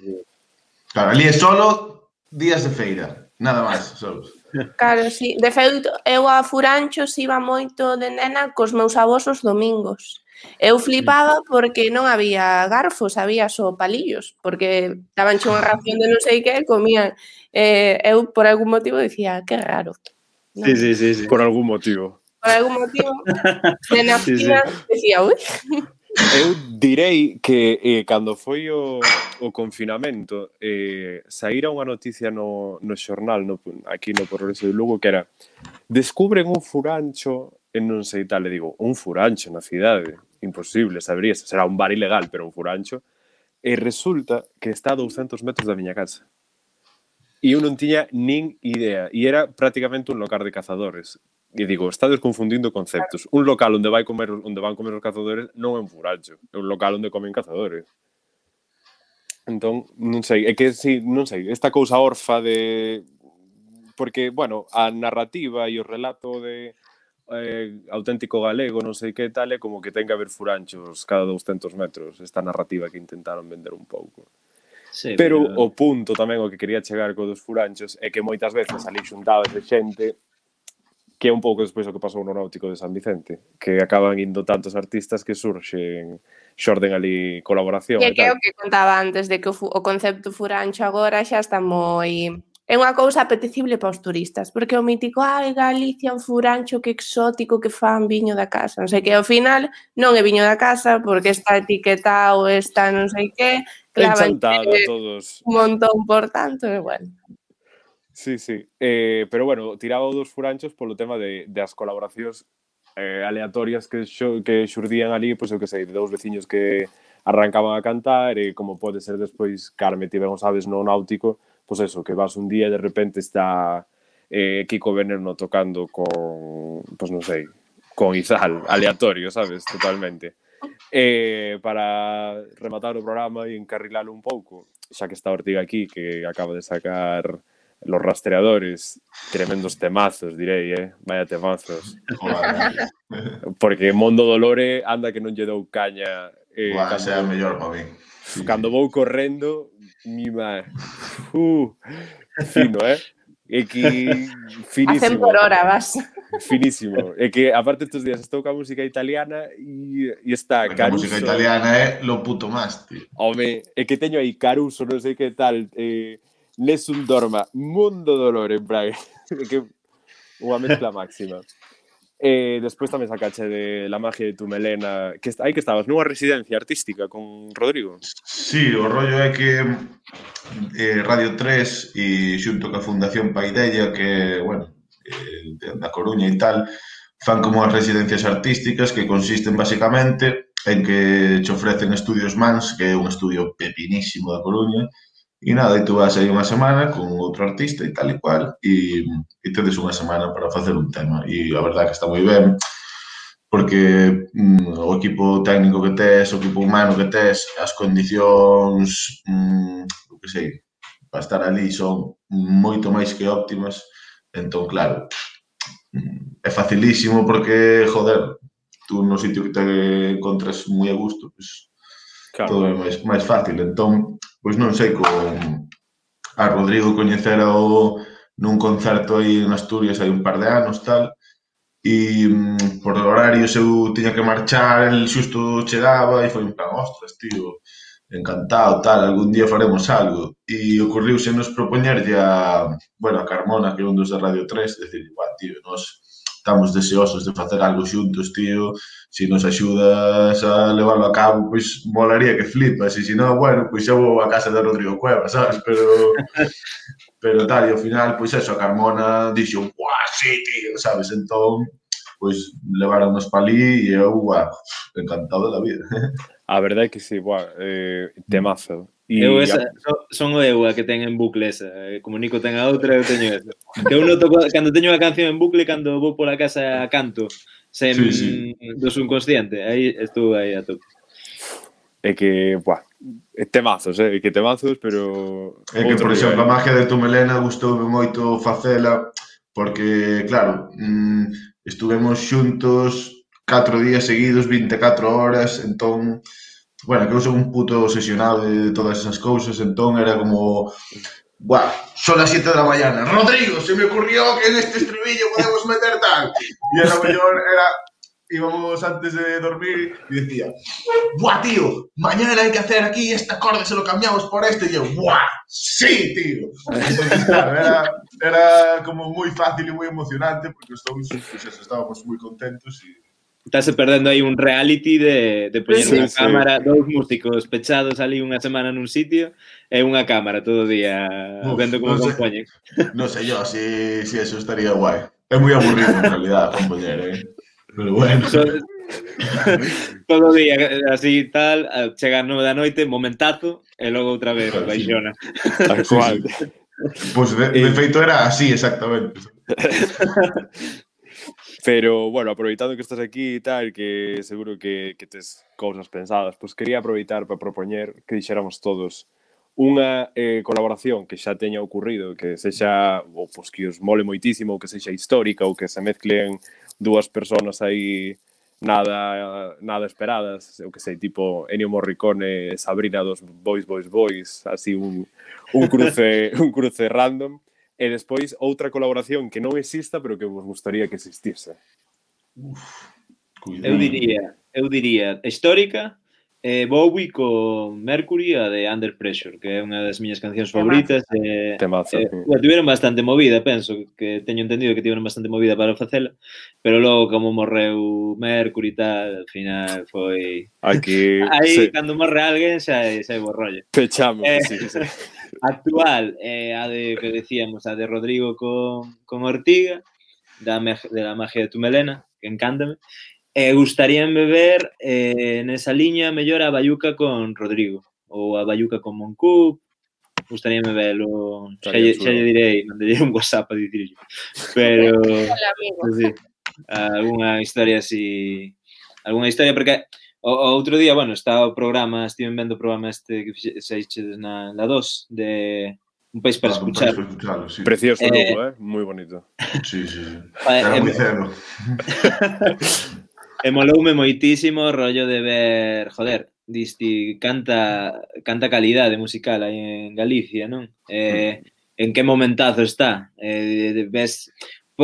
Claro, ali é solo días de feira. Nada máis, sabes? Claro, sí. De feito, eu a Furanchos iba moito de nena cos meus avós os domingos. Eu flipaba porque non había garfos, había só palillos, porque daban unha ah. ración de non sei que, comían. Eh, eu por algún motivo dicía, ah, que raro. Non? Sí, sí, sí, sí, por algún motivo. Por algún motivo. Nena, [LAUGHS] naftina, sí, sí. decía, ui. Eu direi que eh, cando foi o, o confinamento eh, saíra unha noticia no, no xornal no, aquí no Progreso de Lugo que era descubren un furancho en non sei tal, le digo, un furancho na cidade, imposible, saberías, será un bar ilegal, pero un furancho e resulta que está a 200 metros da miña casa. E eu non tiña nin idea e era prácticamente un local de cazadores e digo, estades confundindo conceptos. Un local onde vai comer onde van comer os cazadores non é un furacho, é un local onde comen cazadores. Entón, non sei, é que si, sí, non sei, esta cousa orfa de porque, bueno, a narrativa e o relato de eh, auténtico galego, non sei que tal, é como que ten que haber furanchos cada 200 metros, esta narrativa que intentaron vender un pouco. Sí, pero, pero o punto tamén o que quería chegar co dos furanchos é que moitas veces ali xuntabas de xente que é un pouco despois o que pasou no Náutico de San Vicente, que acaban indo tantos artistas que surxen, xorden ali colaboración. E, e que é o que contaba antes, de que o, o concepto furancho agora xa está moi... É unha cousa apetecible para os turistas, porque o mítico, ai, Galicia, un furancho, que exótico, que fan viño da casa. Non sei que, ao final, non é viño da casa, porque está etiquetado, está non sei que, clavan todos. un montón por tanto, e bueno. Sí, sí. Eh, pero bueno, tiraba dos furanchos polo tema de, de as colaboracións eh, aleatorias que, xo, que xurdían ali, pois pues, eu que sei, dous veciños que arrancaban a cantar e como pode ser despois, Carme, tivemos aves no náutico, pois pues eso, que vas un día e de repente está eh, Kiko Veneno tocando con, pois pues non sei, con Izal, aleatorio, sabes, totalmente. Eh, para rematar o programa e encarrilalo un pouco, xa que está Ortiga aquí, que acaba de sacar Los rastreadores, tremendos temazos, direi, eh? Vaya temazos. Porque Mondo Dolore anda que non lle dou caña. Eh, Buah, cando, sea mellor para mí. Cando vou correndo, mi má. Uh, fino, eh? É que finísimo. A por hora, vas. Finísimo. É que, aparte, estos días estou ca música italiana e, e está Porque Caruso. A música italiana é lo puto más, tío. Home, é que teño aí Caruso, non sei que tal, eh, Nessun Dorma, Mundo Dolor en Braga. [LAUGHS] que unha mezcla [LAUGHS] máxima. E despois tamén sacache de La magia de tu melena, que aí que estabas nunha residencia artística con Rodrigo. Sí, o rollo é que eh, Radio 3 e xunto ca Fundación Paideia que, bueno, eh, da Coruña e tal, fan como as residencias artísticas que consisten basicamente en que che ofrecen estudios mans, que é un estudio pepinísimo da Coruña, E nada, e tú vas aí unha semana con outro artista e tal e cual, e, e tedes unha semana para facer un tema. E a verdade que está moi ben, porque mm, o equipo técnico que tes, o equipo humano que tes, as condicións, mm, o que sei, para estar ali son moito máis que óptimas. Entón, claro, mm, é facilísimo porque, joder, tú no sitio que te encontres moi a gusto, pues, claro. todo é máis, máis fácil. Entón, pois non sei, con a Rodrigo coñecera o nun concerto aí en Asturias hai un par de anos, tal, e mm, por horarios eu tiña que marchar, el xusto chegaba e foi un plan, ostras, tío, encantado, tal, algún día faremos algo. E ocorriuse nos propoñerlle a, bueno, a Carmona, que é un dos de Radio 3, decir, va, tío, nos estamos deseosos de facer algo xuntos, tío, se nos axudas a levarlo a cabo, pois molaría que flipas, e se non, bueno, pois eu vou a casa de Rodrigo Cueva, sabes, pero [LAUGHS] pero tal, e ao final, pois eso, a Carmona dixo, guau, sí, tío, sabes, entón, pois levaronnos pa ali e eu, guau, encantado da vida. [LAUGHS] A verdade é que sí, guau, eh, temazo, E eu esa, son eu a que ten en bucle esa, eh, como Nico ten a outra, eu teño esa. Que eu noto cando teño a canción en bucle, cando vou pola casa canto, sen sí, sí. do subconsciente, aí estou aí a tope. É que, buah, temazos, eh? é que temazos, pero... É que, por exemplo, a magia de tu melena gustoume moito facela, porque, claro, mm, estuvemos xuntos 4 días seguidos, 24 horas, entón, bueno, que eu son un puto obsesionado de todas esas cousas, entón era como Buah, son las 7 de la mañana. Rodrigo, se me ocurrió que en este estribillo podemos meter tal. Y a lo mejor era, íbamos antes de dormir y decía, Buah, tío, mañana hay que hacer aquí este acorde, se lo cambiamos por este. Y yo, Buah, sí, tío. Entonces, claro, era, era como muy fácil y muy emocionante porque todos pues estábamos muy contentos y Estás perdendo aí un reality de, de poñer Sí, unha sí. cámara, dous músicos pechados ali unha semana nun sitio e unha cámara todo o día Uf, vendo como non sei. compoñen. no sé yo si, si eso estaría guay. Es muy aburrido en realidad, compañero. ¿eh? Pero bueno. So, todo o día así tal, a chegar nove da noite, momentazo, e logo outra vez Sí. baixona. Tal Sí, cual. Pues de, de feito era así, exactamente. [LAUGHS] Pero, bueno, aproveitando que estás aquí e tal, que seguro que, que tes cousas pensadas, pois quería aproveitar para propoñer que dixéramos todos unha eh, colaboración que xa teña ocurrido, que sexa, ou pois que os mole moitísimo, ou que sexa histórica, ou que se mezclen dúas persoas aí nada nada esperadas, eu que sei, tipo Ennio Morricone, Sabrina dos Boys Boys Boys, así un, un cruce [LAUGHS] un cruce random. E despois outra colaboración que non exista, pero que vos gustaría que existise. Uf, cuidado. eu diría, eu diría, histórica, eh, Bowie co Mercury a de Under Pressure, que é unha das miñas cancións favoritas. Eh, Temazo. Eh, eh, tiveron bastante movida, penso, que teño entendido que tiveron bastante movida para facela, pero logo como morreu Mercury e tal, al final foi... Aquí... Aí, sí. cando morre alguén, xa, xa é borrollo. Pechamos, eh, sí, sí. [LAUGHS] actual é eh, a de que decíamos, a de Rodrigo con, con Ortiga, da, de la magia de tu melena, que encántame. Eh, gustaríame ver eh, nesa liña mellor a Bayuca con Rodrigo ou a Bayuca con Moncú. Gustaríame velo, xa, xa lle direi, mandelle un WhatsApp a dicirlle. Pero [LAUGHS] Hola, amigo. Sí, algunha historia así, algunha historia porque O, o outro día, bueno, está o programa, estive vendo o programa este que fixeches na, la 2 de Un país para claro, escuchar. Para escucharlo, sí. Precioso, eh, logo, eh? moi bonito. [LAUGHS] Sí, sí, sí. Era moi cero. [LAUGHS] e moloume moitísimo o rollo de ver, joder, disti canta canta calidade musical aí en Galicia, non? Eh, mm. en que momentazo está? Eh, ves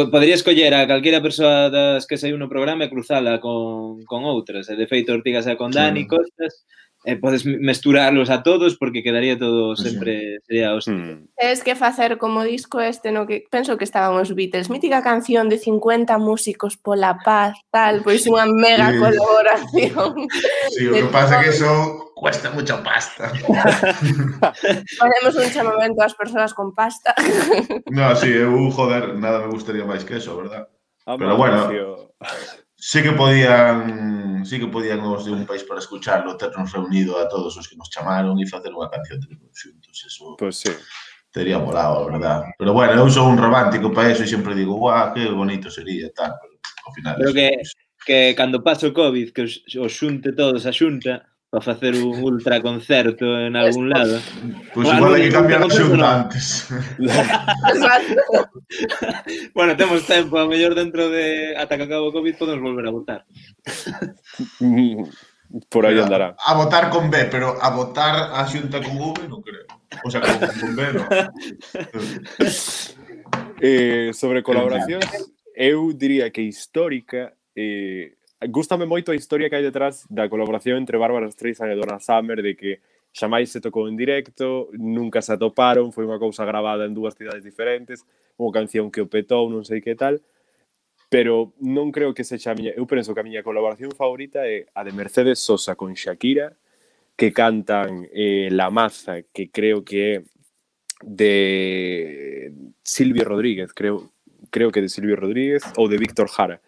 podría escoller a calquera persoa das que saiu no programa e cruzala con, con outras. E de feito, Ortigas xa con Dani, sí. Costas, e podes mesturarlos a todos porque quedaría todo sempre sería hostia. Mm. Tens que facer como disco este no que penso que estaban os Beatles, mítica canción de 50 músicos pola paz, tal, pois unha mega sí. colaboración. Sí, o que pasa é que son cuesta mucho pasta. [LAUGHS] Facemos un chamamento ás persoas con pasta. [LAUGHS] no, si, sí, eu, joder, nada me gustaría máis que eso, verdad? Amor, Pero bueno, sí que podían, sí que podían os de un país para escucharlo, ternos reunido a todos os que nos chamaron e facer unha canción de xuntos, eso. Pois pues sí. Tería molado, verdad? Pero bueno, eu sou un romántico para eso e sempre digo, guau, que bonito sería, tal. Pero, ao final... Pero eso, que, eso. que cando pase o COVID, que os, os xunte todos a xunta, para facer un ultra concerto en algún lado. Pois pues igual hai que cambiar os xuntantes. [LAUGHS] bueno, temos tempo, a mellor dentro de ata que acabe o Covid podemos volver a votar. [LAUGHS] Por aí andará. A votar con B, pero a votar a xunta con V non creo. O sea, con, con B non. eh, sobre colaboracións, eu diría que histórica eh, gústame moito a historia que hai detrás da colaboración entre Bárbara Streisand e Donna Summer de que xamais se tocou en directo, nunca se atoparon, foi unha cousa gravada en dúas cidades diferentes, unha canción que o petou, non sei que tal, pero non creo que sexa a miña, eu penso que a miña colaboración favorita é a de Mercedes Sosa con Shakira, que cantan eh, La Maza, que creo que é de Silvio Rodríguez, creo, creo que de Silvio Rodríguez ou de Víctor Jara.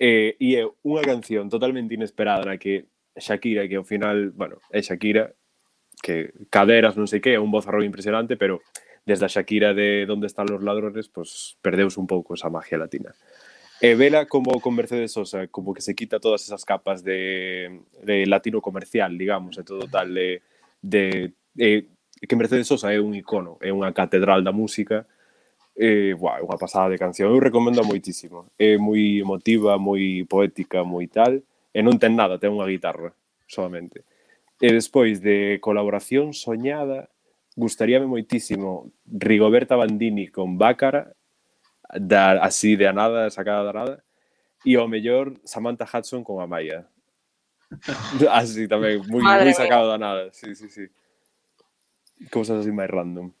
Eh, e é unha canción totalmente inesperada na que Shakira, que ao final, bueno, é Shakira, que caderas non sei que, é un bozarrón impresionante, pero desde a Shakira de Donde están los ladrones, pues perdeus un pouco esa magia latina. E vela como con Mercedes Sosa, como que se quita todas esas capas de, de latino comercial, digamos, e todo tal de, de, de que Mercedes Sosa é un icono, é unha catedral da música, eh, buah, unha pasada de canción, eu recomendo moitísimo. É moi emotiva, moi poética, moi tal, e non ten nada, ten unha guitarra, solamente. E despois de colaboración soñada, gustaríame moitísimo Rigoberta Bandini con Bácara, da, así de a nada, sacada da nada, e ao mellor Samantha Hudson con Amaya. [LAUGHS] así tamén, moi, moi sacado da nada, sí, sí, sí. Cousas así máis random.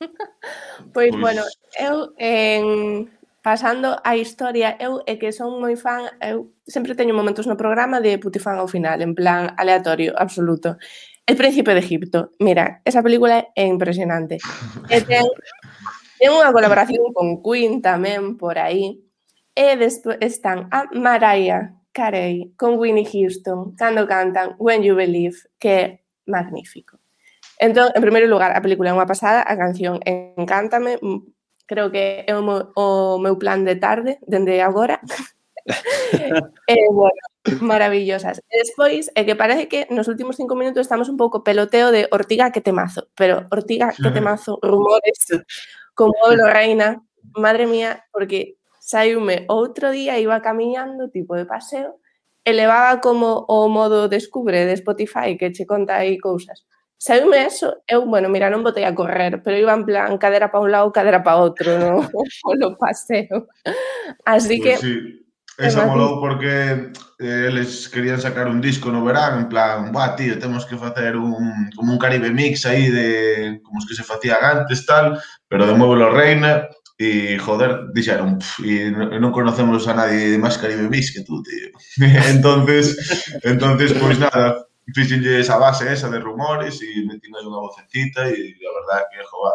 [LAUGHS] pois, pois, bueno, eu en, pasando a historia, eu é que son moi fan, eu sempre teño momentos no programa de putifan ao final, en plan aleatorio, absoluto. El Príncipe de Egipto. Mira, esa película é impresionante. E [LAUGHS] ten, ten unha colaboración con Queen tamén por aí. E despois están a Mariah Carey con Winnie Houston cando cantan When You Believe, que é magnífico. Entón, en primeiro lugar, a película é unha pasada, a canción encántame, creo que é o meu, o meu plan de tarde, dende agora. [LAUGHS] e, eh, bueno, maravillosas. E despois, é que parece que nos últimos cinco minutos estamos un pouco peloteo de Ortiga que temazo, pero Ortiga que temazo, rumores, como [LAUGHS] lo reina, madre mía, porque saiume outro día, iba camiñando, tipo de paseo, e levaba como o modo descubre de Spotify que che conta aí cousas. Saíume eso, eu, bueno, mira, non botei a correr, pero iba en plan cadera para un lado, cadera para outro, no [LAUGHS] polo paseo. Así pues que... Sí. Esa molou porque eh, eles querían sacar un disco no verán, en plan, buah, tío, temos que facer un, como un Caribe Mix aí de como os que se facían antes, tal, pero de Mueblo Reina, e, joder, dixeron, pff, e non conocemos a nadie de máis Caribe Mix que tú, tío. [LAUGHS] entonces, entonces, pois pues, nada, difícil esa base esa de rumores e metindo unha vocecita e a verdad que, jova,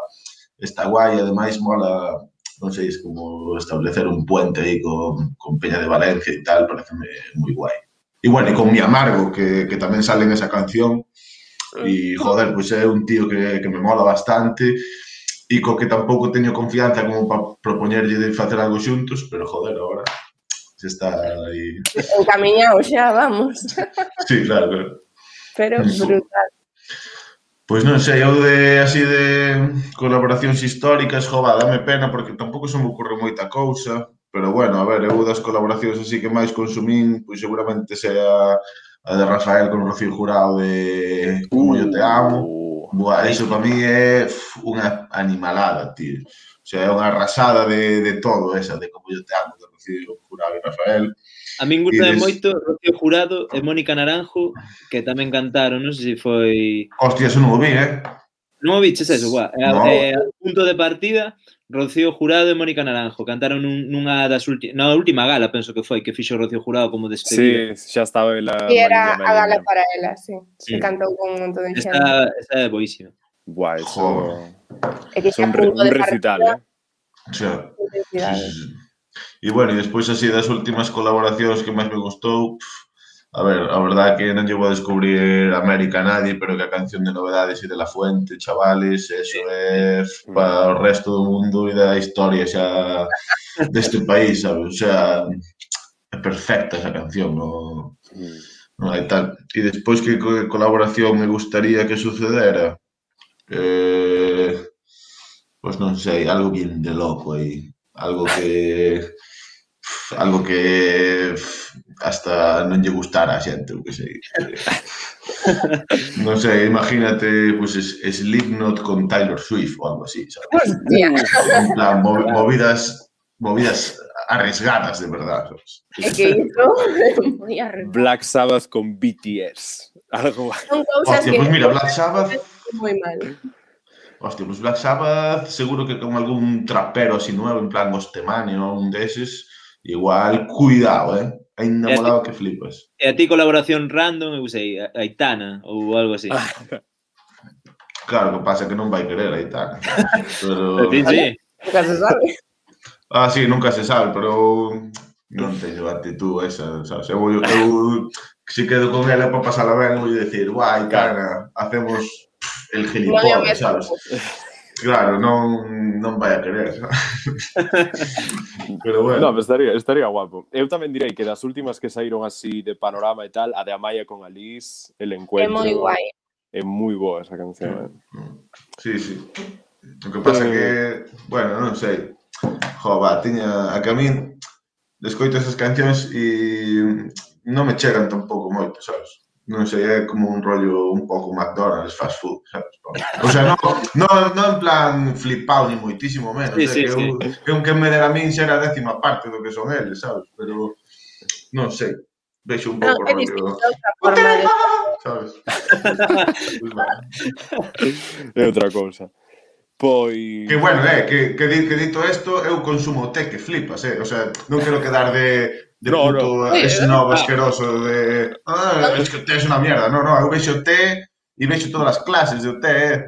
está guai, ademais mola, non sei, es como establecer un puente aí con, con Peña de Valencia e tal, pareceme moi guai. E bueno, e con Mi Amargo, que, que tamén sale en esa canción, e joder, pois pues é un tío que, que me mola bastante, e co que tampouco teño confianza como para propoñerlle de facer algo xuntos, pero joder, agora se está aí... Encaminhado xa, vamos. Sí, claro, claro pero brutal. Pois non sei, eu de así de colaboracións históricas, jova, dame pena porque tampouco se me ocorre moita cousa, pero bueno, a ver, eu das colaboracións así que máis consumín, pois seguramente sea a de Rafael con Rocío Jurado de Como uh, te amo. Uh, Buah, iso para mí é unha animalada, tío. O sea, é unha arrasada de, de todo esa, de como yo te amo, de Rocío Jurado e Rafael. A min gusta des... moito Rocío Jurado e Mónica Naranjo, que tamén cantaron, non sei se foi... Hostia, eso non o vi, eh? Non o viches eso, guá. No. Eh, punto de partida, Rocío Jurado e Mónica Naranjo cantaron nun, nunha das últimas, na última gala, penso que foi, que fixo Rocío Jurado como despedida. Sí, xa estaba ela. E era María, a gala para ela, sí. sí. Que cantou con un montón de xente. Esta, esta é boísima. Buah, eso... Joder. Es un, re- un de recital, eh? Sí, intensidade. sí, sí. E bueno, e despois así das últimas colaboracións que máis me gustou, pf, a ver, a verdade é que non llevo a descubrir América a nadie, pero que a canción de novedades e de La Fuente, chavales, eso é para o resto do mundo e da historia xa deste país, sabes? O sea, é perfecta esa canción, no, Mm. non hai tal. E despois que co- colaboración me gustaría que sucedera? eh, pois non sei, algo bien de loco aí, algo que algo que hasta non lle gustara a xente, o que sei. non sei, imagínate pues, Slipknot con Taylor Swift ou algo así, sabes? en plan, movidas movidas arriesgadas de verdad. É que iso é moi arriesgado. Black Sabbath con BTS. Algo. Son cousas Hostia, que... pues mira, Black Sabbath moi mal. Hostia, pues Black Sabbath seguro que con algún trapero así nuevo, en plan Gostemani ou un deses, igual, cuidado, eh? Ainda molado que flipas. E a ti colaboración random, eu sei, Aitana ou algo así. Ah. claro, que pasa que non vai querer Aitana. Pero... [LAUGHS] Sí, sí. Nunca se sabe. Ah, sí, nunca se sabe, pero non teño actitud esa, sabes? Eu, eu, eu si quedo con ela para pasar a ben, vou dicir, guai, cara, hacemos el gilipollas, sabes? Claro, non, non vai a querer. [LAUGHS] Pero bueno. No, estaría, estaría guapo. Eu tamén direi que das últimas que saíron así de panorama e tal, a de Amaya con Alice, el encuentro. É moi guai. É moi boa esa canción. Sí, eh. sí. sí. O que pasa que, bueno, non sei. Jo, va, tiña a camiño descoito esas cancións e non me chegan tampouco moito, sabes? non sei, é como un rollo un pouco McDonald's, fast food, sabes? O sea, non, non, non en plan flipado ni moitísimo menos, sí, ¿eh? sí, que, sí. Eu, que un que me dera a min xera era a décima parte do que son eles, sabes? Pero non sei, vexo un pouco no, rollo... De... Sabes? é outra cousa. Pois... Que bueno, eh, que, que, dito isto, eu consumo té que flipas, eh? O sea, non quero quedar de de no, no. Ese eh, novo asqueroso de... Ah, es que o té é unha mierda. No, no, eu vexo o té e vexo todas as clases de o té, eh?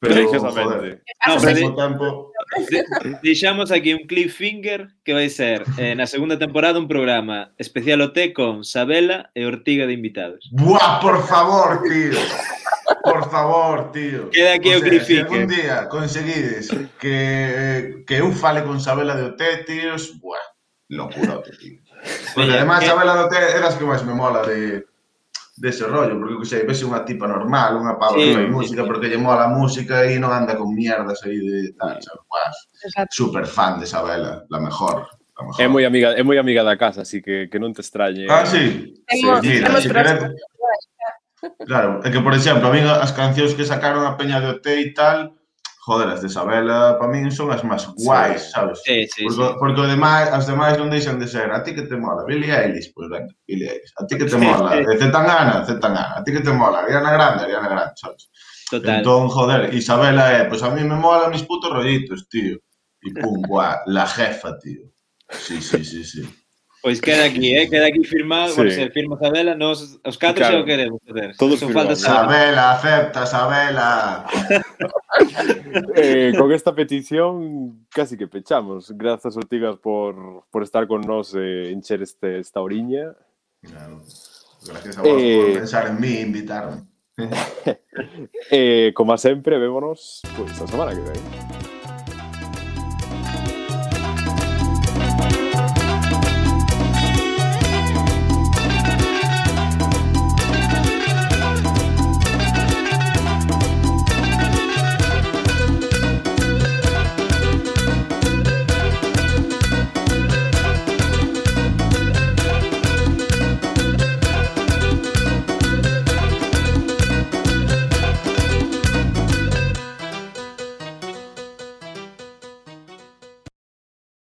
Pero, Precisamente. No, pero tempo... Ah, Deixamos aquí un cliffhanger que vai ser eh, na segunda temporada un programa especial OT con Sabela e Ortiga de invitados. Buah, por favor, tío. Por favor, tío. Queda aquí o, sea, o cliffhanger. Algún día conseguides que, que eu fale con Sabela de OT, tíos, buah, locura, tío. Porque además que... a vela do é das que máis me mola de dese de rollo, porque que sei, vese unha tipa normal, unha pava sí, que sí, música, sí. porque lle mola a música e non anda con mierdas aí de tal, sabes, Exacto. super fan de Isabela, la mejor. La mejor. É moi amiga, é moi amiga da casa, así que que non te extrañe. Ah, sí. sí. Sí, si. Claro, é que por exemplo, a mí as cancións que sacaron a Peña de OT e tal, joder, as de Isabela, para min son as máis guais, sí. sabes? Sí, sí, porque, sí. porque demais, as demais non deixan de ser. A ti que te mola, Billie Eilish, pois pues venga, Billie Eilish. A ti que te mola, sí. Zetangana, Zetangana. A ti que te mola, Ariana Grande, Ariana Grande, sabes? Total. Entón, joder, Isabela é, eh, pois pues a mí me mola mis putos rollitos, tío. E pum, buá, la jefa, tío. Sí, sí, sí, sí. Pois queda aquí, eh? Queda aquí firmado, Sí. bueno, se firma Isabela, nos, os catro Claro. xa o queremos facer. Todo Só firmado. falta saber. Isabela, acepta, Isabela. [LAUGHS] Eh, con esta petición casi que pechamos. Grazas, Ortigas, por, por estar con nos e eh, encher este, esta oriña. Claro. Gracias a vos Eh, por pensar en mí, invitarme. [LAUGHS] E, como sempre, vémonos pois, a semana que ven.